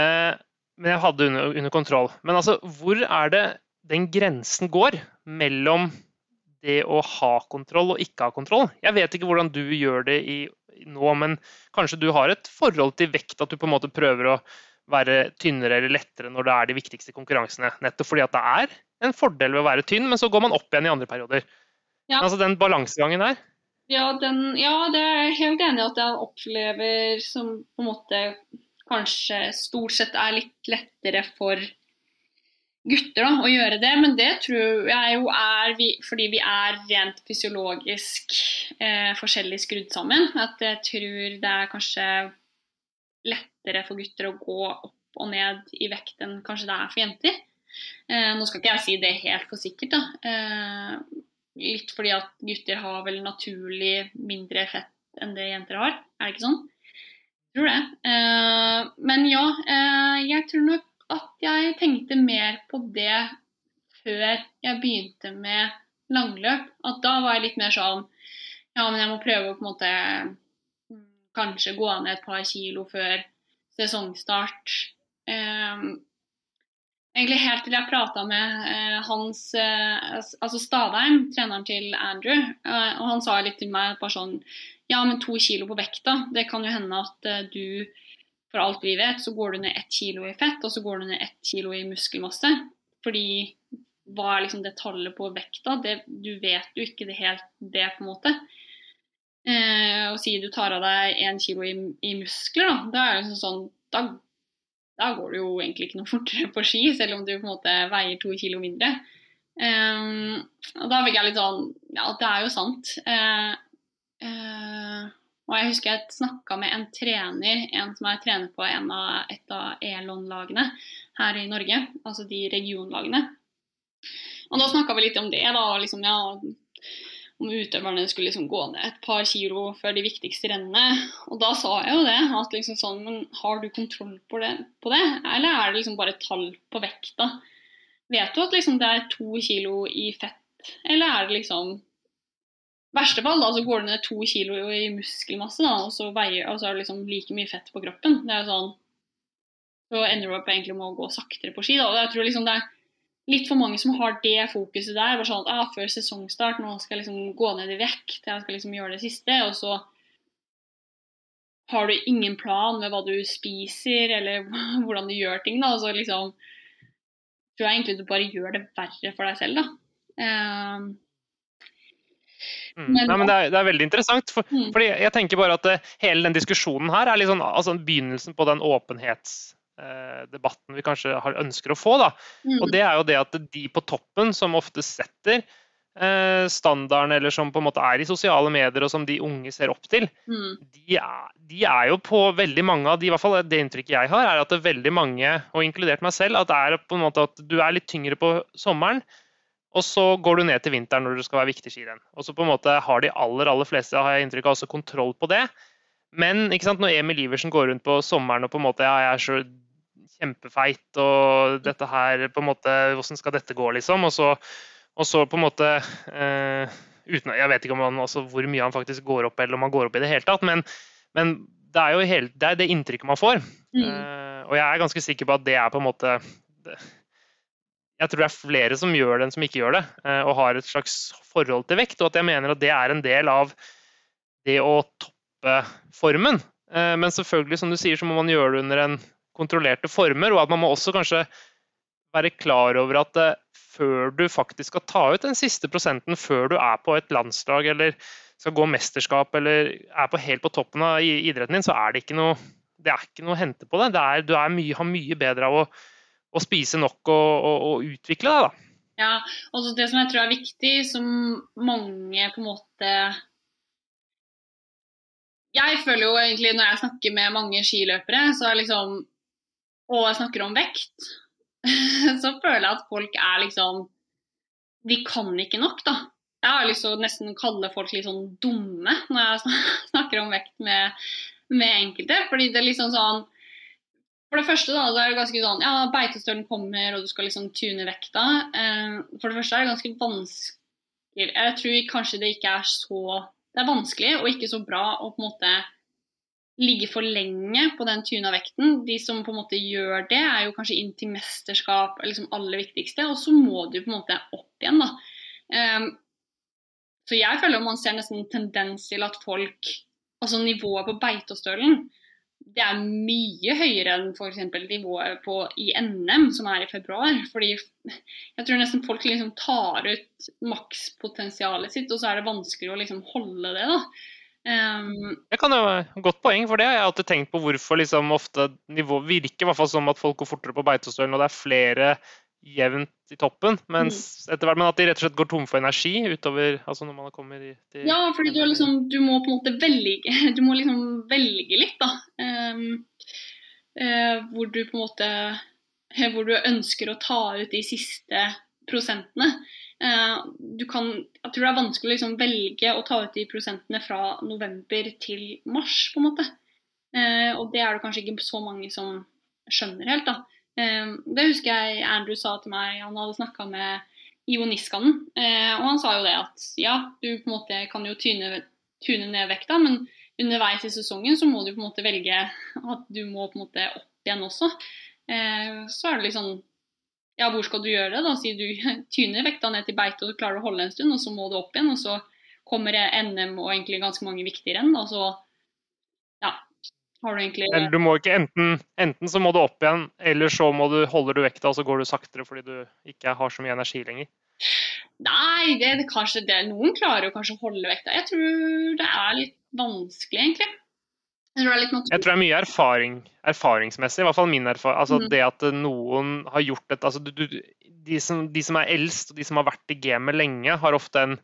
Eh, men jeg hadde under, under kontroll. Men altså, hvor er det den grensen går mellom det å ha kontroll og ikke ha kontroll? Jeg vet ikke hvordan du gjør det i, nå, men kanskje du har et forhold til vekt, at du på en måte prøver å være tynnere eller lettere når det er de viktigste konkurransene. Nettopp fordi at det er en fordel ved å være tynn, men så går man opp igjen i andre perioder. Ja. altså Den balansegangen der. Ja, den, ja, det er jeg helt enig i at jeg opplever som på en måte kanskje stort sett er litt lettere for gutter da, å gjøre det. Men det tror jeg jo er vi, fordi vi er rent fysiologisk eh, forskjellig skrudd sammen. At jeg tror det er kanskje lettere for gutter å gå opp og ned i vekt enn kanskje det er for jenter. Eh, nå skal ikke jeg si det helt for sikkert, da. Eh, Litt fordi at gutter har vel naturlig mindre fett enn det jenter har. Er det ikke sånn? Jeg tror det. Eh, men ja, eh, jeg tror nok at jeg tenkte mer på det før jeg begynte med langløp. At da var jeg litt mer sånn Ja, men jeg må prøve å på en måte mm, kanskje gå ned et par kilo før sesongstart. Um, Egentlig helt til jeg prata med uh, hans uh, Altså Stadheim, treneren til Andrew, uh, og han sa litt til meg bare sånn Ja, men to kilo på vekta, det kan jo hende at du For alt vi vet, så går du ned ett kilo i fett, og så går du ned ett kilo i muskelmasse. Fordi hva er liksom det tallet på vekta? Det, du vet jo ikke det helt det, på en måte. Eh, og si du tar av deg én kilo i, i muskler, da, da er liksom sånn da da går du jo egentlig ikke noe fortere på ski, selv om du på en måte veier to kilo mindre. Eh, og da fikk jeg litt sånn Ja, det er jo sant. Eh, uh, og jeg husker jeg snakka med en trener, en som er trener på av, et av Elon-lagene her i Norge, altså de regionlagene. Og da snakka vi litt om det, da. Liksom, ja, om utøverne skulle liksom gå ned et par kilo før de viktigste rennene. Og da sa jeg jo det, at liksom sånn Men har du kontroll på det, på det? Eller er det liksom bare tall på vekta? Vet du at liksom det er to kilo i fett, eller er det liksom verste fall da, så går du ned to kilo i muskelmasse, da, og så, veier, og er det liksom like mye fett på kroppen. Det er sånn, Så ender du opp egentlig med å gå saktere på ski. Da. og jeg tror liksom det er litt for mange som har det fokuset der. bare sånn ah, Før sesongstart, nå skal jeg liksom gå ned i vekt, jeg skal liksom gjøre det siste. Og så har du ingen plan med hva du spiser, eller hvordan du gjør ting. da, så liksom tror jeg egentlig du bare gjør det verre for deg selv. da. Um, Mm. Men, Nei, men det, er, det, er, veldig interessant. For, mm. fordi jeg tenker bare at det, hele den diskusjonen her er liksom, altså begynnelsen på den åpenhetsdebatten Eh, vi kanskje har, ønsker å få. Da. Mm. Og det er jo det at de på toppen som ofte setter eh, standarden, eller som på en måte er i sosiale medier, og som de unge ser opp til, mm. de, er, de, er, jo på veldig mange av de, i hvert fall det inntrykket jeg har, er at det er veldig mange, og inkludert meg selv, at det er på en måte at du er litt tyngre på sommeren. Og så går du ned til vinteren når du skal være viktig skirenn. Og så på en måte har de aller aller fleste har jeg inntrykk av, også kontroll på det. Men ikke sant, når Emil Iversen går rundt på sommeren og på en måte ja, jeg er så kjempefeit, og dette her på en måte Hvordan skal dette gå, liksom? Og så, og så på en måte eh, uten, Jeg vet ikke han, altså, hvor mye han faktisk går opp, eller om han går opp i det hele tatt, men, men det er jo helt, det, er det inntrykket man får. Mm. Eh, og jeg er ganske sikker på at det er på en måte det, jeg tror det er flere som gjør det enn som ikke gjør det, eh, og har et slags forhold til vekt. Og at jeg mener at det er en del av det å toppe formen. Eh, men selvfølgelig, som du sier, så må man gjøre det under en kontrollerte former, og at man må også kanskje være klar over at eh, før du faktisk skal ta ut den siste prosenten, før du er på et landslag eller skal gå mesterskap eller er på helt på toppen av idretten din, så er det ikke noe, det er ikke noe å hente på det. det er, du er mye, har mye bedre av å, å spise nok og, og, og, utvikle deg. da. Ja, og det som jeg tror er viktig, som mange på en måte Jeg føler jo egentlig når jeg snakker med mange skiløpere, så er liksom og jeg snakker om vekt, så føler jeg at folk er liksom De kan ikke nok, da. Jeg har lyst til å nesten kalle folk litt sånn dumme når jeg snakker om vekt med, med enkelte. Fordi det er liksom sånn For det første da, det er det ganske sånn Ja, beitestølen kommer, og du skal liksom tune vekta. Eh, for det første er det ganske vanskelig Jeg tror kanskje det ikke er så Det er vanskelig og ikke så bra å på en måte ligge for lenge på den tuna vekten. De som på en måte gjør det, er jo kanskje inn til mesterskap liksom aller viktigste. Og så må du på en måte opp igjen, da. Um, så jeg føler man ser nesten en tendens til at folk Altså nivået på Beitostølen det er mye høyere enn f.eks. nivået på, i NM, som er i februar. Fordi jeg tror nesten folk liksom tar ut makspotensialet sitt, og så er det vanskelig å liksom holde det. da. Um, det kan jo være Godt poeng, for det har jeg alltid tenkt på hvorfor liksom ofte nivå virker hvert fall som at folk går fortere på Beitostølen, og det er flere jevnt i toppen, mens mm. etter hvert, men at de rett og slett går tom for energi utover altså når man kommer til Ja, fordi du, liksom, du må på en måte velge Du må liksom velge litt, da. Um, uh, hvor du på en måte Hvor du ønsker å ta ut de siste prosentene. Uh, du kan, jeg tror det er vanskelig å liksom velge å ta ut de prosentene fra november til mars, på en måte. Uh, og det er det kanskje ikke så mange som skjønner helt, da. Uh, det husker jeg Andrew sa til meg, han hadde snakka med Ivo Niskanen, og han sa jo det at ja, du på en måte kan jo tyne, tyne ned vekta, men underveis i sesongen så må du på en måte velge at du må på en måte opp igjen også. så er det sånn ja, hvor skal du gjøre det? da? Si du tyner vekta ned til beite og klarer å holde en stund, og så må du opp igjen. Og så kommer NM og egentlig ganske mange viktige renn. Og så har du egentlig Eller du må ikke enten, enten så må du opp igjen, eller så må du, holder du vekta og så går du saktere fordi du ikke har så mye energi lenger. Nei, det, er kanskje det. Noen klarer jo kanskje å holde vekta. Jeg tror det er litt vanskelig, egentlig. Jeg tror, jeg tror det er mye erfaring, erfaringsmessig, i hvert fall min erfaring. Altså mm. Det at noen har gjort dette altså, du, du, de, som, de, som, er eldst og de som har vært i gamet lenge, har ofte en,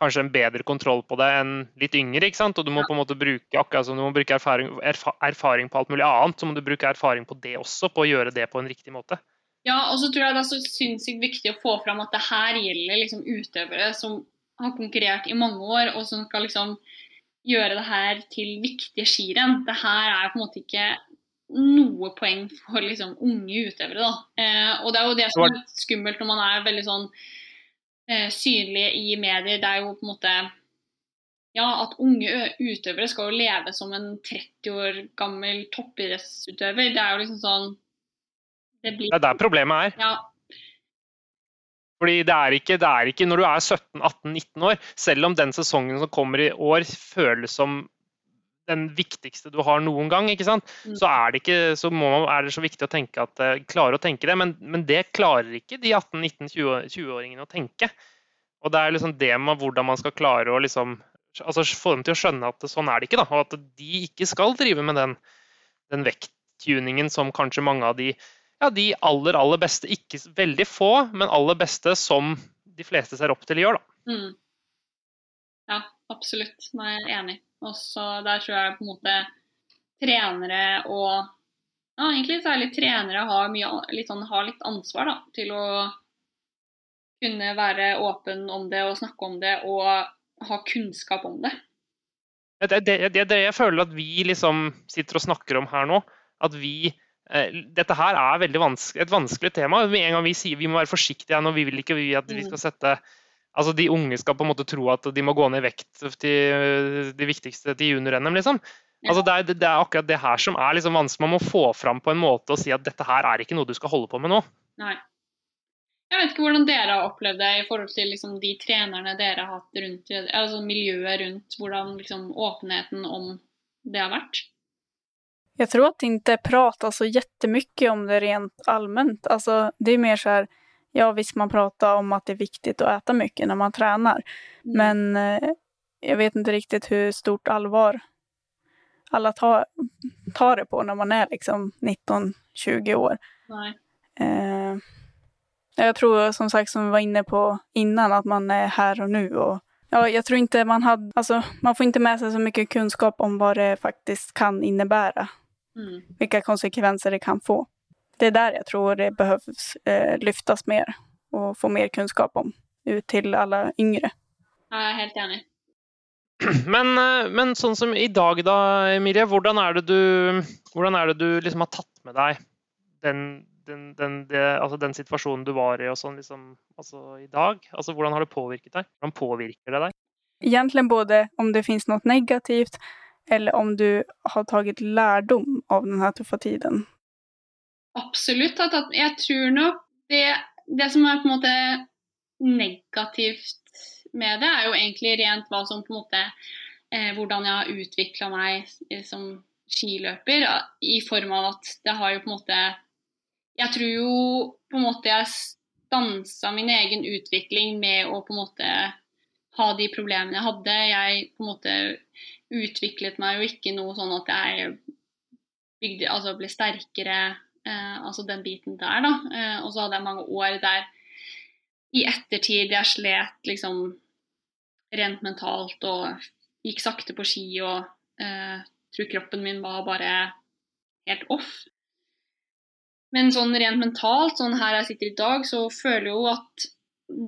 kanskje en bedre kontroll på det enn litt yngre. ikke sant? Og du må på en måte bruke akkurat som du må bruke erfaring, erfaring, på alt mulig annet, så må du bruke erfaring på det også, på å gjøre det på en riktig måte. Ja, og så tror jeg det er så sinnssykt viktig å få fram at det her gjelder liksom utøvere som har konkurrert i mange år, og som skal liksom gjøre det her til viktige skirenn. Det her er på en måte ikke noe poeng for liksom unge utøvere, da. Eh, og det er jo det som er skummelt når man er veldig sånn eh, synlig i medier. Det er jo på en måte ja, at unge utøvere skal jo leve som en 30 år gammel toppidrettsutøver. Det er jo liksom sånn Det, blir... det er der problemet er. Ja, fordi det er, ikke, det er ikke når du er 17-18-19 år, selv om den sesongen som kommer i år føles som den viktigste du har noen gang, ikke sant? Mm. så, er det, ikke, så man, er det så viktig å tenke at uh, klare å tenke det. Men, men det klarer ikke de 18-19-20-åringene å tenke. Og det er liksom det med hvordan man skal klare å liksom, altså få dem til å skjønne at sånn er det ikke. Da, og at de ikke skal drive med den, den vekttuningen som kanskje mange av de ja, de aller, aller beste. Ikke veldig få, men aller beste som de fleste ser opp til gjør, da. Mm. Ja, absolutt. Nå er jeg enig. Og så der tror jeg på en måte trenere og ja, egentlig særlig trenere har, mye, litt, sånn, har litt ansvar da, til å kunne være åpen om det og snakke om det og ha kunnskap om det. Det er det, det, jeg føler at vi liksom sitter og snakker om her nå. At vi Eh, dette her er vanskelig, et vanskelig tema. Med en gang vi sier vi må være forsiktige nå, vi vil ikke at vi skal mm. sette Altså De unge skal på en måte tro at de må gå ned i vekt til de viktigste til junior-NM, liksom. Altså det, er, det, er, akkurat det her som er liksom vanskelig. Man må få fram på en måte og si at dette her er ikke noe du skal holde på med nå. Nei. Jeg vet ikke hvordan dere har opplevd det i forhold til liksom, de trenerne dere har hatt rundt, altså miljøet rundt, hvordan liksom, åpenheten om det har vært. Jeg tror at det ikke prates så jättemycket om det rent allmänt. Alltså, det är mer så här, ja visst man pratar om att det är viktigt att äta mycket när man tränar. Mm. Men jeg jag vet inte riktigt hur stort allvar alla tar, tar det på när man är liksom 19-20 år. Eh, jeg tror som sagt som vi var inne på innan at man er her og nå. Og, ja, jeg tror ikke man hadde Altså, man får ikke med seg så mye kunnskap om hva det faktisk kan innebære. Mm. Vilka konsekvenser det kan få. Det är där jag tror det behövs eh, lyftas mer och få mer kunskap om ut till alla yngre. Ja, jeg er helt enig. Men, eh, men, sånn som i dag, da, Emilie. Hvordan er det du, er det du liksom har tatt med deg den, den, den, det, altså den, situasjonen du var i og sånn liksom, altså i dag? Altså, hvordan har det påvirket deg? Hvordan påvirker det deg? Egentlig både om det finnes noe negativt eller om du har tatt lærdom av denne tøffe tiden? Absolutt. Jeg tror nok det, det som er på en måte negativt med det, er jo egentlig rent hva som på en måte eh, Hvordan jeg har utvikla meg som skiløper, i form av at det har jo på en måte Jeg tror jo på en måte jeg stansa min egen utvikling med å på en måte ha de problemene jeg hadde. Jeg på en måte utviklet meg jo ikke noe sånn at jeg bygde, altså ble sterkere, eh, altså den biten der, da. Eh, og så hadde jeg mange år der i ettertid jeg slet liksom rent mentalt og gikk sakte på ski og eh, tror kroppen min var bare helt off. Men sånn rent mentalt, sånn her jeg sitter i dag, så føler jeg jo at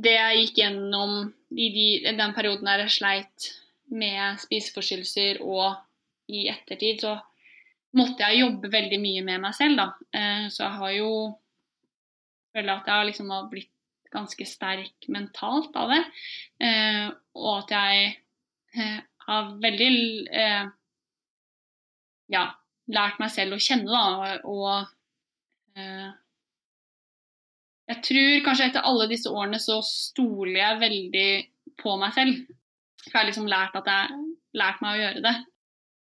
det jeg gikk gjennom i de, den perioden der jeg sleit med spiseforstyrrelser, og i ettertid så måtte jeg jobbe veldig mye med meg selv, da. Eh, så jeg har jo føler at jeg liksom har blitt ganske sterk mentalt av det. Eh, og at jeg eh, har veldig ja, lært meg selv å kjenne, da. Og jeg tror kanskje etter alle disse årene så stoler jeg veldig på meg selv. For jeg har liksom lært, jeg, lært meg å gjøre det.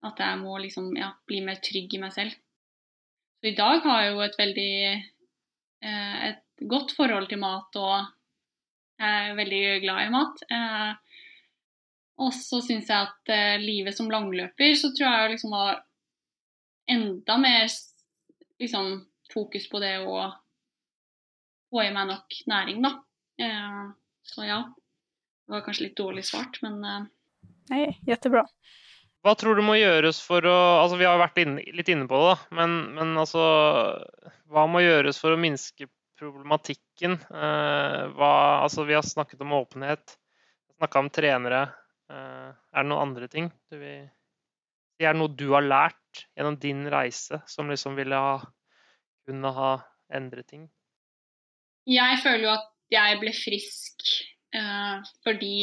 At jeg må liksom ja, bli mer trygg i meg selv. Så i dag har jeg jo et veldig eh, et godt forhold til mat, og jeg er veldig glad i mat. Eh, og så syns jeg at eh, livet som langløper, så tror jeg liksom har enda mer liksom, fokus på det å få i meg nok næring, da. Eh, så ja. Det var kanskje litt dårlig svart, men uh... Nei, jättebra. Hva tror du må gjøres for å altså Vi har vært inn, litt inne på det, da. Men, men, altså Hva må gjøres for å minske problematikken? Eh, hva, altså, vi har snakket om åpenhet, snakka om trenere. Eh, er det noen andre ting du vil si? Er det noe du har lært gjennom din reise som liksom ville ha kunne ha endret ting? Jeg føler jo at jeg ble frisk eh, fordi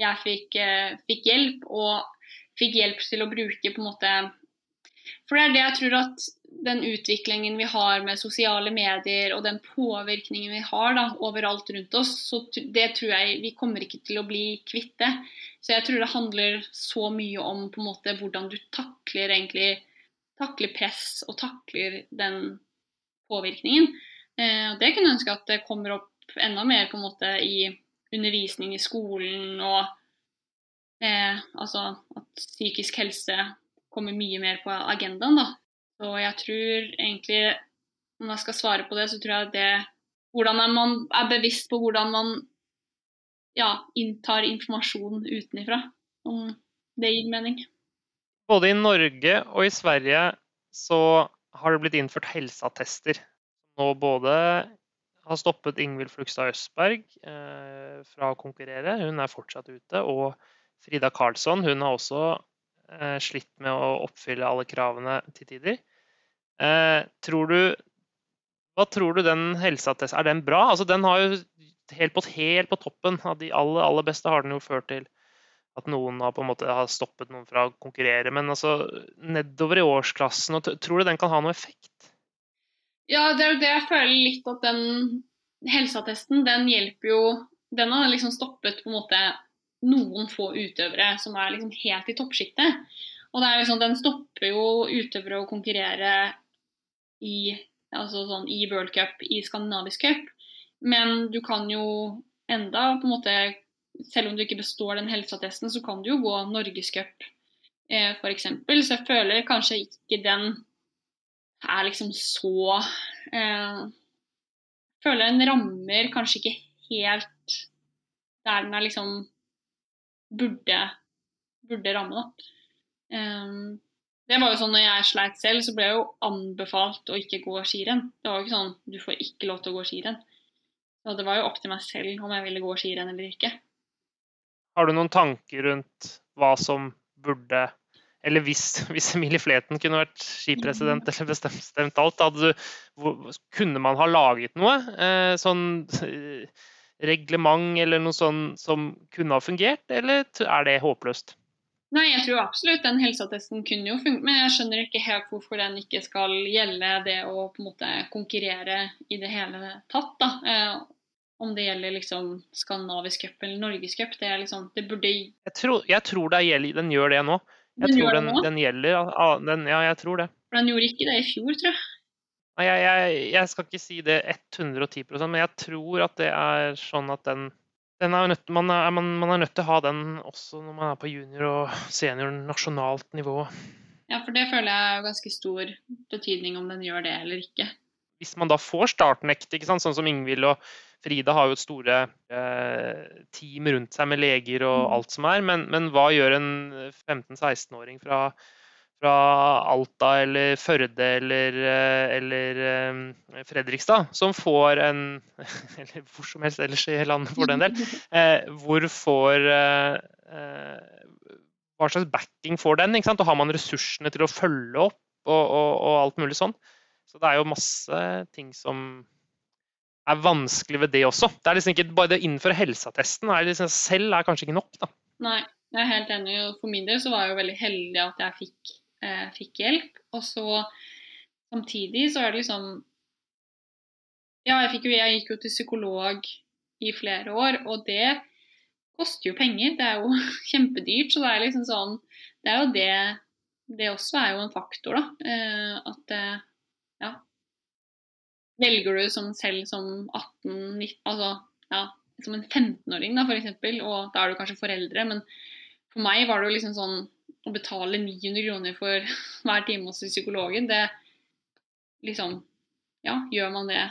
jeg fikk, eh, fikk, hjelp, og fikk hjelp til å bruke på en måte For det er det jeg tror at den utviklingen vi har med sosiale medier og den påvirkningen vi har da, overalt rundt oss, så det tror jeg vi kommer ikke til å bli kvitt det. Så jeg tror det handler så mye om på en måte hvordan du takler egentlig takler press og takler den påvirkningen. Eh, det kunne jeg ønske at det kommer opp enda mer på en måte i undervisning i skolen og eh, altså at psykisk helse kommer mye mer på agendaen. da. Så jeg tror egentlig, om jeg skal svare på det, så tror jeg det Hvordan man er bevisst på hvordan man ja, inntar informasjon utenifra. Om det gir mening. Både i Norge og i Sverige så har det blitt innført helseattester. Nå både har stoppet Ingvild Flugstad Østberg eh, fra å konkurrere, hun er fortsatt ute. Og Frida Karlsson, hun har også eh, slitt med å oppfylle alle kravene til tider. Eh, tror du Hva tror du den helseattesten Er den bra? Altså, den har jo helt på, helt på toppen av de aller, aller beste har den jo ført til at noen har på en måte har stoppet noen fra å konkurrere. Men altså, nedover i årsklassen, tror du den kan ha noe effekt? Ja, det er jo det jeg føler litt at den helseattesten, den hjelper jo Den har liksom stoppet på en måte noen få utøvere som er liksom helt i toppsjiktet. Og det er liksom, den stopper jo utøvere å konkurrere i, altså sånn, i World Cup, i skandinavisk cup. Men du kan jo enda på en måte Selv om du ikke består den helseattesten, så kan du jo gå norgescup eh, f.eks. Så jeg føler kanskje ikke den er liksom så eh, Føler den rammer kanskje ikke helt der den er liksom burde, burde ramme, da. Um, det var jo sånn når jeg sleit selv, så ble jeg jo anbefalt å ikke gå skirenn. Det var jo ikke sånn du får ikke lov til å gå skirenn. Så det var jo opp til meg selv om jeg ville gå skirenn eller ikke. Har du noen tanker rundt hva som burde Eller hvis, hvis Emilie Fleten kunne vært skipresident eller bestemt, bestemt alt, du, kunne man ha laget noe? Eh, sånn eh, reglement eller noe sånt som kunne ha fungert, eller er det håpløst? Nei, jeg tror absolutt den helseattesten kunne jo funke, men jeg skjønner ikke helt hvorfor den ikke skal gjelde det å på en måte konkurrere i det hele tatt. da. Eh, om det gjelder liksom skandinavisk cup eller norgescup. Det, liksom, det burde Jeg tror, jeg tror gjelder, den gjør det nå. Jeg den tror den, den gjelder. Den, ja, jeg tror det. For den gjorde ikke det i fjor, tror jeg. Nei, jeg, jeg, jeg skal ikke si det 110% men jeg tror at det er sånn at den er nødt, man, er, man, man, er nødt til å ha den også når man er på junior- og senior nasjonalt nivå. Ja, for det føler jeg er ganske stor betydning om den gjør det eller ikke. Hvis man da får startnekt, ikke sant? sånn som Ingvild og Frida har jo et store eh, team rundt seg med leger og mm. alt som er, men, men hva gjør en 15-16-åring fra fra Alta eller Førde eller, eh, eller eh, Fredrikstad, som får en Eller hvor som helst ellers i landet, for den del. Eh, hvor får Hva slags backing får den? ikke sant? Og har man ressursene til å følge opp og, og, og alt mulig sånn? Så det er jo masse ting som er vanskelig ved det også. Det er liksom ikke bare det å innføre helseattesten er liksom, selv er kanskje ikke nok. da. Nei, jeg er helt enig. For min del så var jeg jo veldig heldig at jeg fikk eh, fikk hjelp. Og så samtidig så er det liksom Ja, jeg, jo, jeg gikk jo til psykolog i flere år, og det koster jo penger. Det er jo kjempedyrt. Så det er liksom sånn Det er jo det Det også er jo en faktor, da. Eh, at eh, Ja. Velger du som selv som 18-19 Altså ja, som en 15-åring, da, f.eks., og da er du kanskje foreldre, men for meg var det jo liksom sånn å betale 900 kroner for hver time hos psykologen, det liksom Ja, gjør man det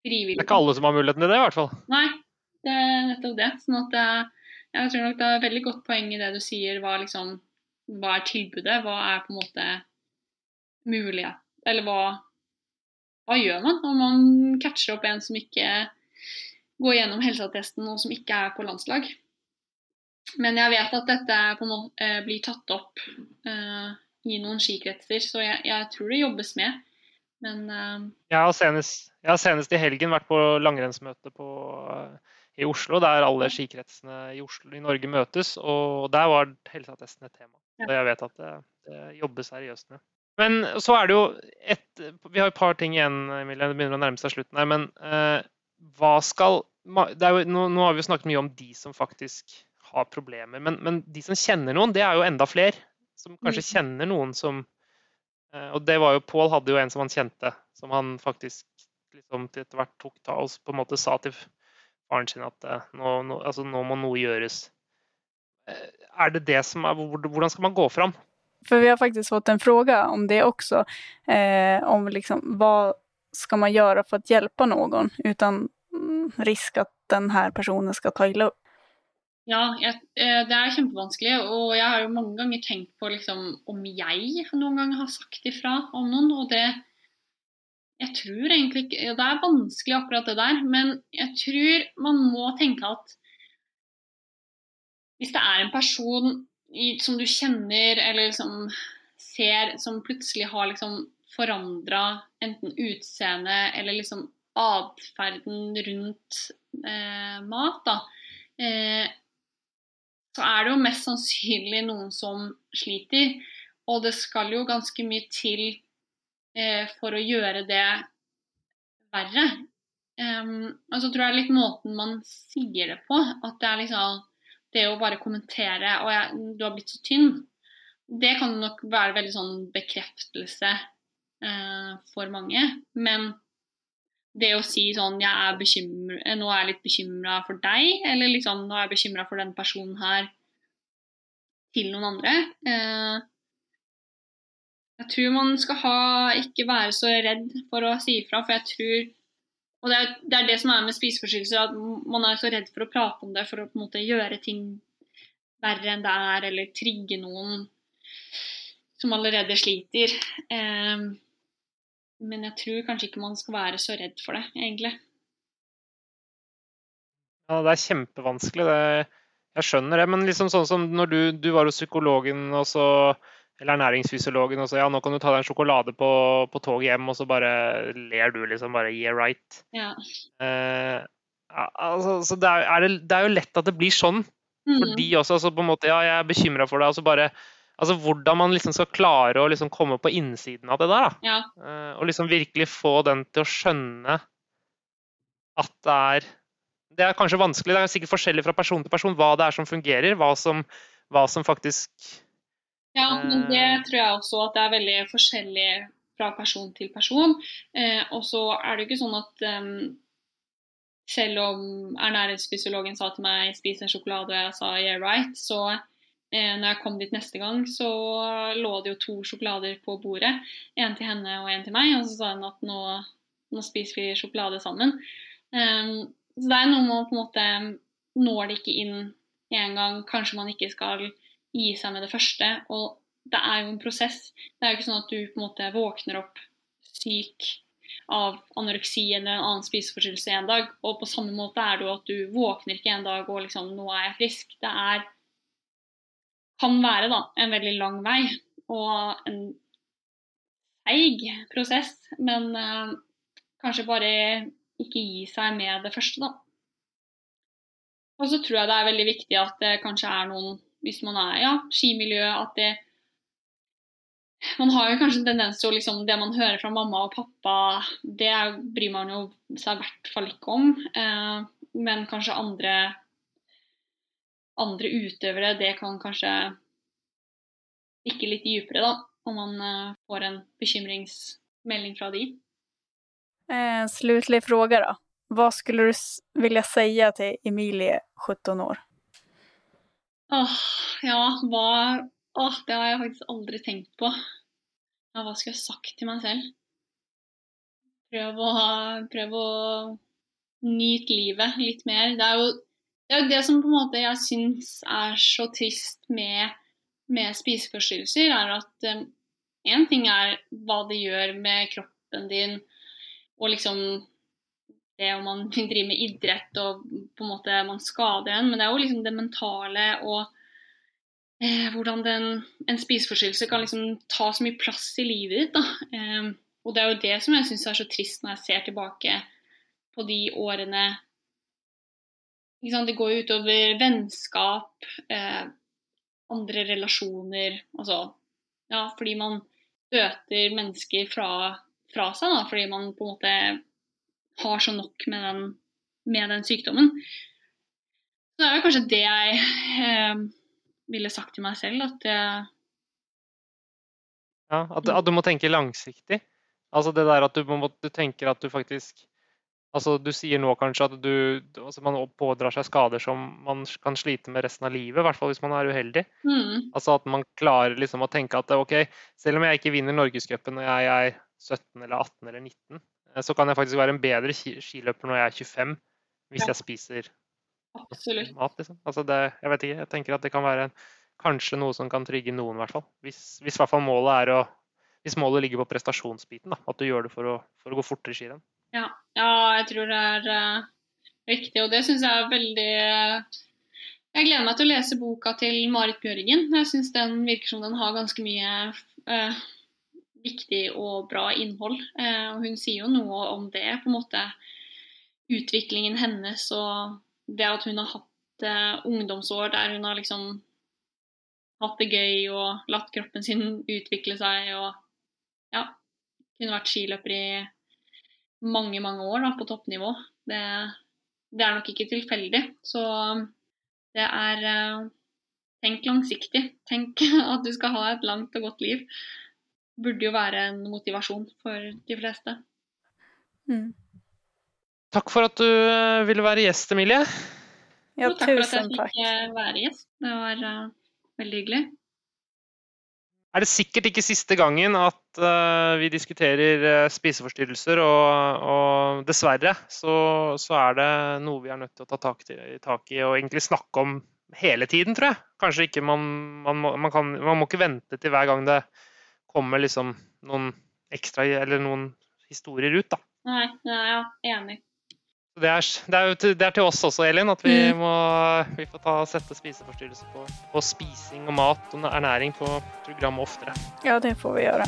frivillig? Det er ikke alle som har muligheten til det, i hvert fall. Nei, det er nettopp det. Sånn at jeg tror nok det er et veldig godt poeng i det du sier. Hva, liksom, hva er tilbudet? Hva er på en måte mulighet Eller hva, hva gjør man om man catcher opp en som ikke går gjennom helseattesten og som ikke er på landslag? Men jeg vet at dette måte eh, blir tatt opp uh, i noen skikretser, så jeg, jeg, tror det jobbes med. Men uh... Jeg har senest, jeg har senest i helgen vært på langrennsmøte på, uh, i Oslo, der alle skikretsene i, Oslo, i Norge møtes. Og der var helseattesten et tema. Så jeg vet at det, det jobbes seriøst med. Men så er det jo et Vi har et par ting igjen, Emilie. Det begynner å nærme seg slutten her. Men hva skal jo, nå, nå, har vi jo snakket mye om de som faktisk har problemer. Men, men, de som kjenner noen, det er jo enda flere. Som kanskje mm. kjenner noen som eh, Og det var jo Pål hadde jo en som han kjente, som han faktisk liksom til etter hvert tok ta og på en måte sa til faren sin at eh, nå, nå, altså, nå må noe gjøres. Eh, er det det som er, Hvordan skal man gå fram? For vi har faktisk fått en fråga om det også. Eh, om liksom hva skal man gjøre for å hjelpe noen uten mm, risk at denne personen skal ta ille opp? Ja, jeg, eh, det er kjempevanskelig. Og jeg har jo mange ganger tenkt på liksom, om jeg noen gang har sagt ifra om noen. Og det Jeg tror egentlig ikke Det er vanskelig akkurat det der, men jeg tror man må tenke at hvis det er en person som du kjenner eller liksom ser, som plutselig har liksom forandra enten utseende eller liksom atferden rundt eh, mat, da, eh, så er det jo mest sannsynlig noen som sliter. Og det skal jo ganske mye til eh, for å gjøre det verre. Um, og så tror jeg litt måten man sier det på, at det er liksom Det å bare kommentere og jeg, du har blitt så tynn', det kan nok være veldig sånn bekreftelse eh, for mange. Men det å si sånn jeg er bekymret, 'Nå er jeg litt bekymra for deg', eller liksom 'Nå er jeg bekymra for den personen her' til noen andre. Eh, jeg tror man skal ha, ikke være så redd for å si ifra, for jeg tror Og det er, det er, det som er med spiseforstyrrelser, at man er så redd for å prate om det for å på en måte gjøre ting verre enn det er, eller trigge noen som allerede sliter. Eh, men jeg tror kanskje ikke man skal være så redd for det, egentlig. Ja, det er kjempevanskelig. Det, jeg skjønner det. Men liksom sånn som når du, du var hos psykologen og så, eller ernæringsfysiologen og så ja, nå kan du ta deg en sjokolade på, på toget hjem, og så bare ler du liksom bare yeah right. Ja. Eh, altså, så det er, det, det er, jo lett at det blir sånn mm. for de også. Altså på en måte ja, jeg er bekymra for deg, og så bare Altså hvordan man liksom skal klare å liksom komme på innsiden av det der. Da. Ja. Uh, og liksom virkelig få den til å skjønne at det er Det er kanskje vanskelig, det er sikkert forskjellig fra person til person hva det er som fungerer, hva som, hva som faktisk Ja, men det uh, tror jeg også at det er veldig forskjellig fra person til person. Uh, og så er det jo ikke sånn at um, selv om ernæringsfysiologen sa til meg 'spis en sjokolade', og jeg sa 'yeah right', så Eh, når jeg kom dit neste gang, så lå det jo to sjokolader på bordet. En til henne og en til meg. Og så sa hun at nå, nå spiser vi sjokolade sammen. Um, så det er noe med å på en måte når det ikke inn én gang. Kanskje man ikke skal gi seg med det første. Og det er jo en prosess. Det er jo ikke sånn at du på en måte våkner opp syk av anoreksi eller en annen spiseforstyrrelse en dag. Og på samme måte er det jo at du våkner ikke en dag og liksom 'Nå er jeg frisk'. Det er kan være da, en veldig lang vei og en seig prosess. Men eh, kanskje bare ikke gi seg med det første, da. Og så tror jeg det er veldig viktig at det kanskje er noen, hvis man er ja, skimiljø, at det man har jo kanskje en tendens til å liksom, Det man hører fra mamma og pappa, det bryr man jo seg i hvert fall ikke om. Eh, men kanskje andre andre utøvere, det kan kanskje stikke litt dypere, da, om man uh, får en bekymringsmelding fra de. Eh, slutlig fråga, da. Hva skulle du vilja si til Emilie, 17 år? Åh, ja, hva Åh, det har jeg faktisk aldri tenkt på. Ja, hva skulle jeg sagt til meg selv? Prøv å, prøv å nyte livet litt mer. Det er jo det er jo det som på en måte jeg syns er så trist med, med spiseforstyrrelser, er at én um, ting er hva det gjør med kroppen din, og liksom det om man driver med idrett og på en måte man skader en, men det er jo liksom det mentale og eh, hvordan den, en spiseforstyrrelse kan liksom ta så mye plass i livet ditt. da. Eh, og det er jo det som jeg syns er så trist når jeg ser tilbake på de årene Det går jo utover vennskap, eh, andre relasjoner Altså ja, fordi man støter mennesker fra, fra seg, da, fordi man på en måte har så nok med den, med den sykdommen. Så det er jo kanskje det jeg eh, ville sagt til meg selv, at jeg Ja, at, at, du må tenke langsiktig. Altså det der at du, må, du tenker at du faktisk Altså Du sier nå kanskje at du, altså man pådrar seg skader som man kan slite med resten av livet, i hvert fall hvis man er uheldig. Mm. Altså At man klarer liksom å tenke at ok, selv om jeg ikke vinner Norgescupen når jeg er 17 eller 18 eller 19, Eh, så kan jeg faktisk være en bedre skiløper når jeg er 25, hvis ja. jeg spiser Absolutt. mat. Liksom. Altså det, jeg vet ikke, jeg tenker at det kan være en, kanskje noe som kan trygge noen, i hvert fall. Hvis, hvis målet å hvis målet ligger på prestasjonsbiten, da, at du gjør det for å, for å gå fortere i skirenn. Ja. ja, jeg tror det er uh, riktig, og det syns jeg er veldig uh, Jeg gleder meg til å lese boka til Marit Bjørgen. Jeg syns den virker som den har ganske mye uh, viktig og bra innhold. Eh, og hun sier jo noe om det, på en måte utviklingen hennes og det at hun har hatt eh, ungdomsår der hun har liksom hatt det gøy og latt kroppen sin utvikle seg og ja, kunne vært skiløper i mange, mange år da, på toppnivå. Det, det er nok ikke tilfeldig. Så det er eh, Tenk langsiktig. Tenk at du skal ha et langt og godt liv burde jo være en motivasjon for de fleste. Mm. Takk for at du eh, ville være gjest, Emilie. Ja, takk for at jeg fikk eh, være gjest. Det var uh, veldig hyggelig. Er det sikkert ikke siste gangen at uh, vi diskuterer uh, spiseforstyrrelser, og, og dessverre så, så, er det noe vi er nødt til å ta tak, til, tak, i og egentlig snakke om hele tiden, tror jeg. Kanskje ikke man, man, må, man, kan, man må ikke vente til hver gang det kommer liksom noen ekstra eller noen historier ut, da. Nei, ja, enig. Det er, det, er det er, til, oss også, Elin, at vi mm. må vi får ta, sette spiseforstyrrelser på, på, spising og mat og ernæring på programmet oftere. Ja, det får vi gjøre.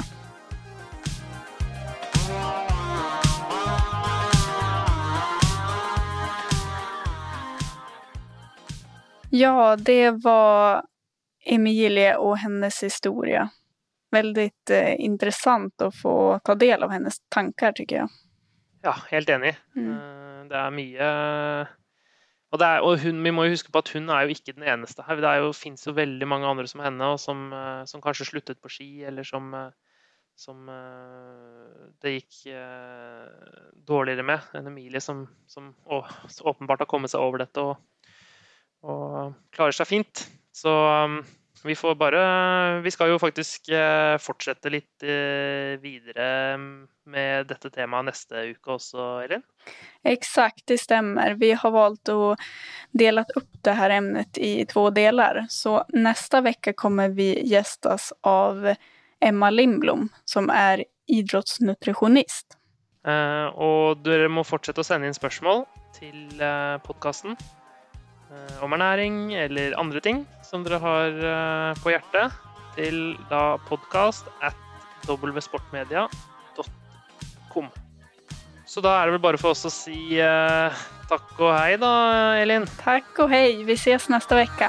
Ja, det var Emilie og hennes historie veldig eh, interessant å få ta del av hennes tanker, tycker jeg. Ja, helt enig. Mm. Eh, det er mye og, er, og hun, vi må jo huske på at hun er jo ikke den eneste her. Det fins jo veldig mange andre som henne, og som, eh, som kanskje sluttet på ski, eller som, som det gikk dårligere med. En Emilie som, som å, åpenbart har kommet seg over dette og, og klarer seg fint. Så vi får bare Vi skal jo faktisk eh, fortsette litt eh, videre med dette temaet neste uke også, Elin? Exakt, det stemmer. Vi har valgt å dele opp det her emnet i to deler. Så neste uke kommer vi gjestes av Emma Lindblom, som er idrettsnutrisjonist. Eh, og dere må fortsette å sende inn spørsmål til podkasten om ernæring eller andre ting som dere har eh, på hjertet, til da podkast at wsportmedia.com. Så da er det vel bare for oss å si eh, takk og hei, da, Elin. Takk og hei. Vi ses neste uke.